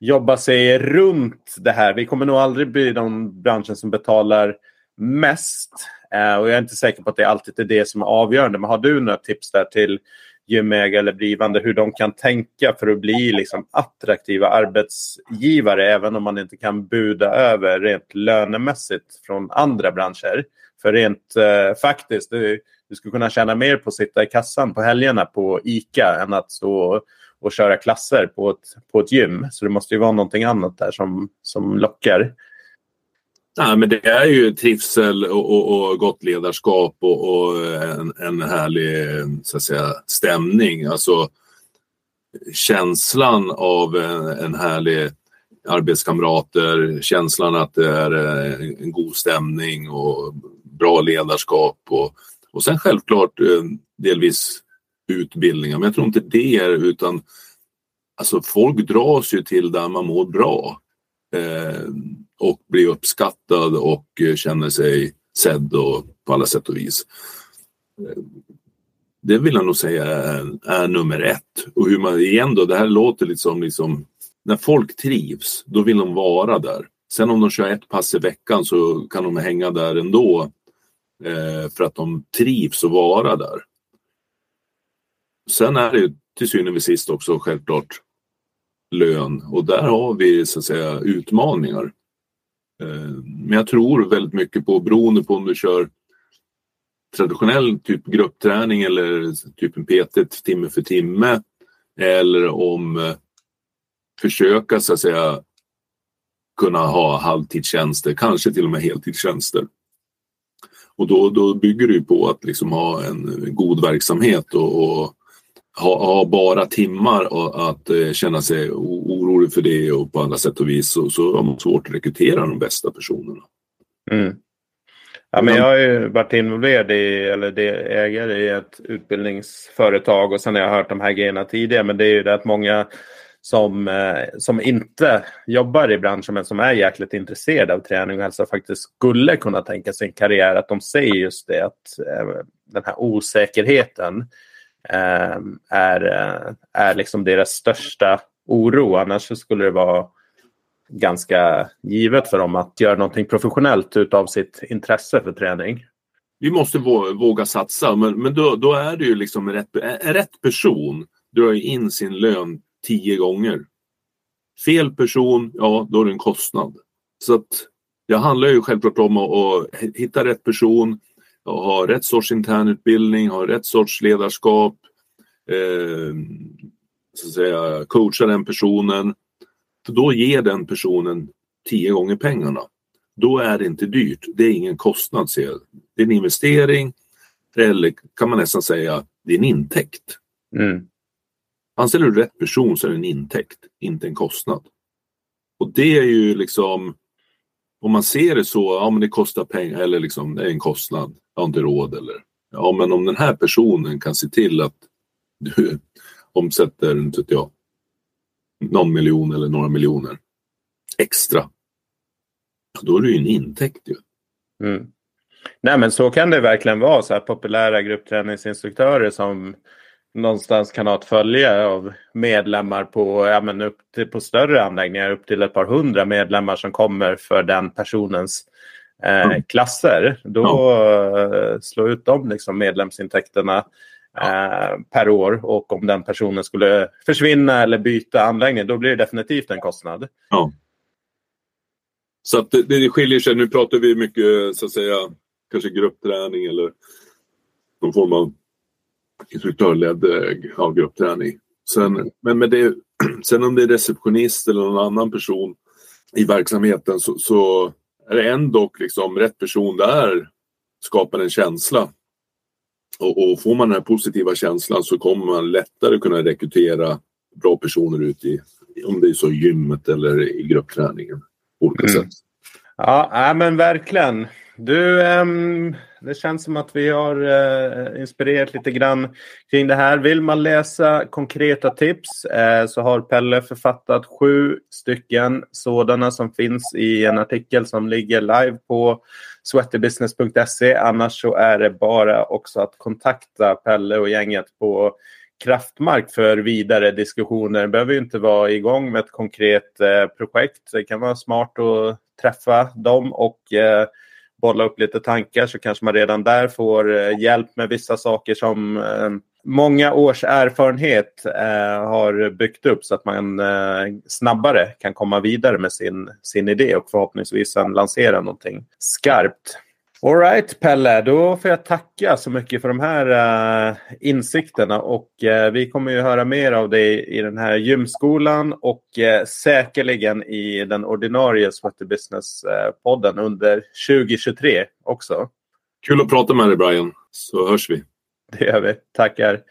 jobba sig runt det här? Vi kommer nog aldrig bli de branschen som betalar mest. Eh, och jag är inte säker på att det alltid är det som är avgörande. Men har du några tips där till gymägare eller blivande hur de kan tänka för att bli liksom attraktiva arbetsgivare även om man inte kan buda över rent lönemässigt från andra branscher. För rent eh, faktiskt, du, du skulle kunna tjäna mer på att sitta i kassan på helgerna på ICA än att stå och, och köra klasser på ett, på ett gym. Så det måste ju vara någonting annat där som, som lockar. Nej, men det är ju trivsel och, och, och gott ledarskap och, och, en, en härlig så att säga, stämning. Alltså känslan av en, en härlig arbetskamrater, känslan att det är en god stämning och bra ledarskap och, och sen självklart eh, delvis utbildningar. Men jag tror inte det är utan alltså folk dras ju till där man mår bra. Eh, och blir uppskattad och eh, känner sig sedd och på alla sätt och vis. Eh, det vill jag nog säga är, är nummer ett. Och hur man, igen då, det här låter lite som liksom, när folk trivs, då vill de vara där. Sen om de kör ett pass i veckan så kan de hänga där ändå eh, för att de trivs att vara där. Sen är det till syvende och sist också självklart lön och där har vi så att säga utmaningar. Eh, men jag tror väldigt mycket på, beroende på om du kör traditionell typ gruppträning eller typ en PT timme för timme eller om eh, försöka så att säga kunna ha halvtidstjänster, kanske till och med heltidstjänster. Och då, då bygger det på att liksom ha en god verksamhet och, och ha, ha, bara timmar och att eh, känna sig orolig för det och på alla sätt och vis så, så har man svårt att rekrytera de bästa personerna. Mm. Ja, men jag har ju varit involverad i, eller det, ägare i ett utbildningsföretag och sen har jag hört de här grejerna tidigare. Men det är ju det att många som, eh, som inte jobbar i branschen men som är jäkligt intresserade av träning och hälsa faktiskt skulle kunna tänka sig en karriär. Att de säger just det att eh, den här osäkerheten eh, är, är liksom deras största oro. Annars skulle det vara ganska givet för dem att göra någonting professionellt utav sitt intresse för träning. Vi måste våga satsa, men, men då, då är det ju liksom rätt, rätt person drar in sin lön tio gånger. Fel person, ja då är det en kostnad. Så att det handlar ju självklart om att, att hitta rätt person, ha rätt sorts internutbildning, ha rätt sorts ledarskap, eh, så att säga, coacha den personen. För då ger den personen tio gånger pengarna. Då är det inte dyrt. Det är ingen kostnad. Ser jag. Det är en investering eller kan man nästan säga det är en intäkt. Mm. Anställer du rätt person så är det en intäkt, inte en kostnad. Och det är ju liksom om man ser det så, ja men det kostar pengar eller liksom det är en kostnad, jag har inte råd eller ja men om den här personen kan se till att du omsätter, inte vet jag, någon miljon eller några miljoner extra. Då är det ju en intäkt ju. Mm. Nej men så kan det verkligen vara. Så här populära gruppträningsinstruktörer som någonstans kan ha ett följe av medlemmar på, ja, men upp till, på större anläggningar. Upp till ett par hundra medlemmar som kommer för den personens eh, mm. klasser. Då. Eh, slå ut de liksom, medlemsintäkterna eh, per år och om den personen skulle försvinna eller byta anläggning då blir det definitivt en kostnad. Ja. Så att det, det skiljer sig. Nu pratar vi mycket så att säga kanske gruppträning eller någon form av instruktörledd eh, ja, gruppträning. Sen, men med det, [clears throat] sen om det är receptionist eller någon annan person i verksamheten så, så är det ändå liksom rätt person där skapar en känsla och, och, får man den här positiva känslan så kommer man lättare kunna rekrytera bra personer ut i, om det är så gymmet eller i gruppträningen. På olika mm. sätt. Ja, men verkligen. Du, um, det känns som att vi har uh, inspirerat lite grann kring det här. Vill man läsa konkreta tips uh, så har Pelle författat sju stycken sådana som finns i en artikel som ligger live på sweaterbusiness.se. Annars så är det bara också att kontakta Pelle och gänget på Kraftmark för vidare diskussioner. Det behöver inte vara igång med ett konkret eh, projekt. Det kan vara smart att träffa dem och eh, bolla upp lite tankar så kanske man redan där får eh, hjälp med vissa saker som eh, många års erfarenhet eh, har byggt upp så att man eh, snabbare kan komma vidare med sin, sin idé och förhoppningsvis sen lansera någonting skarpt. Alright Pelle, då får jag tacka så mycket för de här uh, insikterna och uh, vi kommer ju höra mer av dig i den här gymskolan och uh, säkerligen i den ordinarie Sweaty Business-podden under 2023 också. Kul att prata med dig Brian, så hörs vi. Det gör vi. Tackar.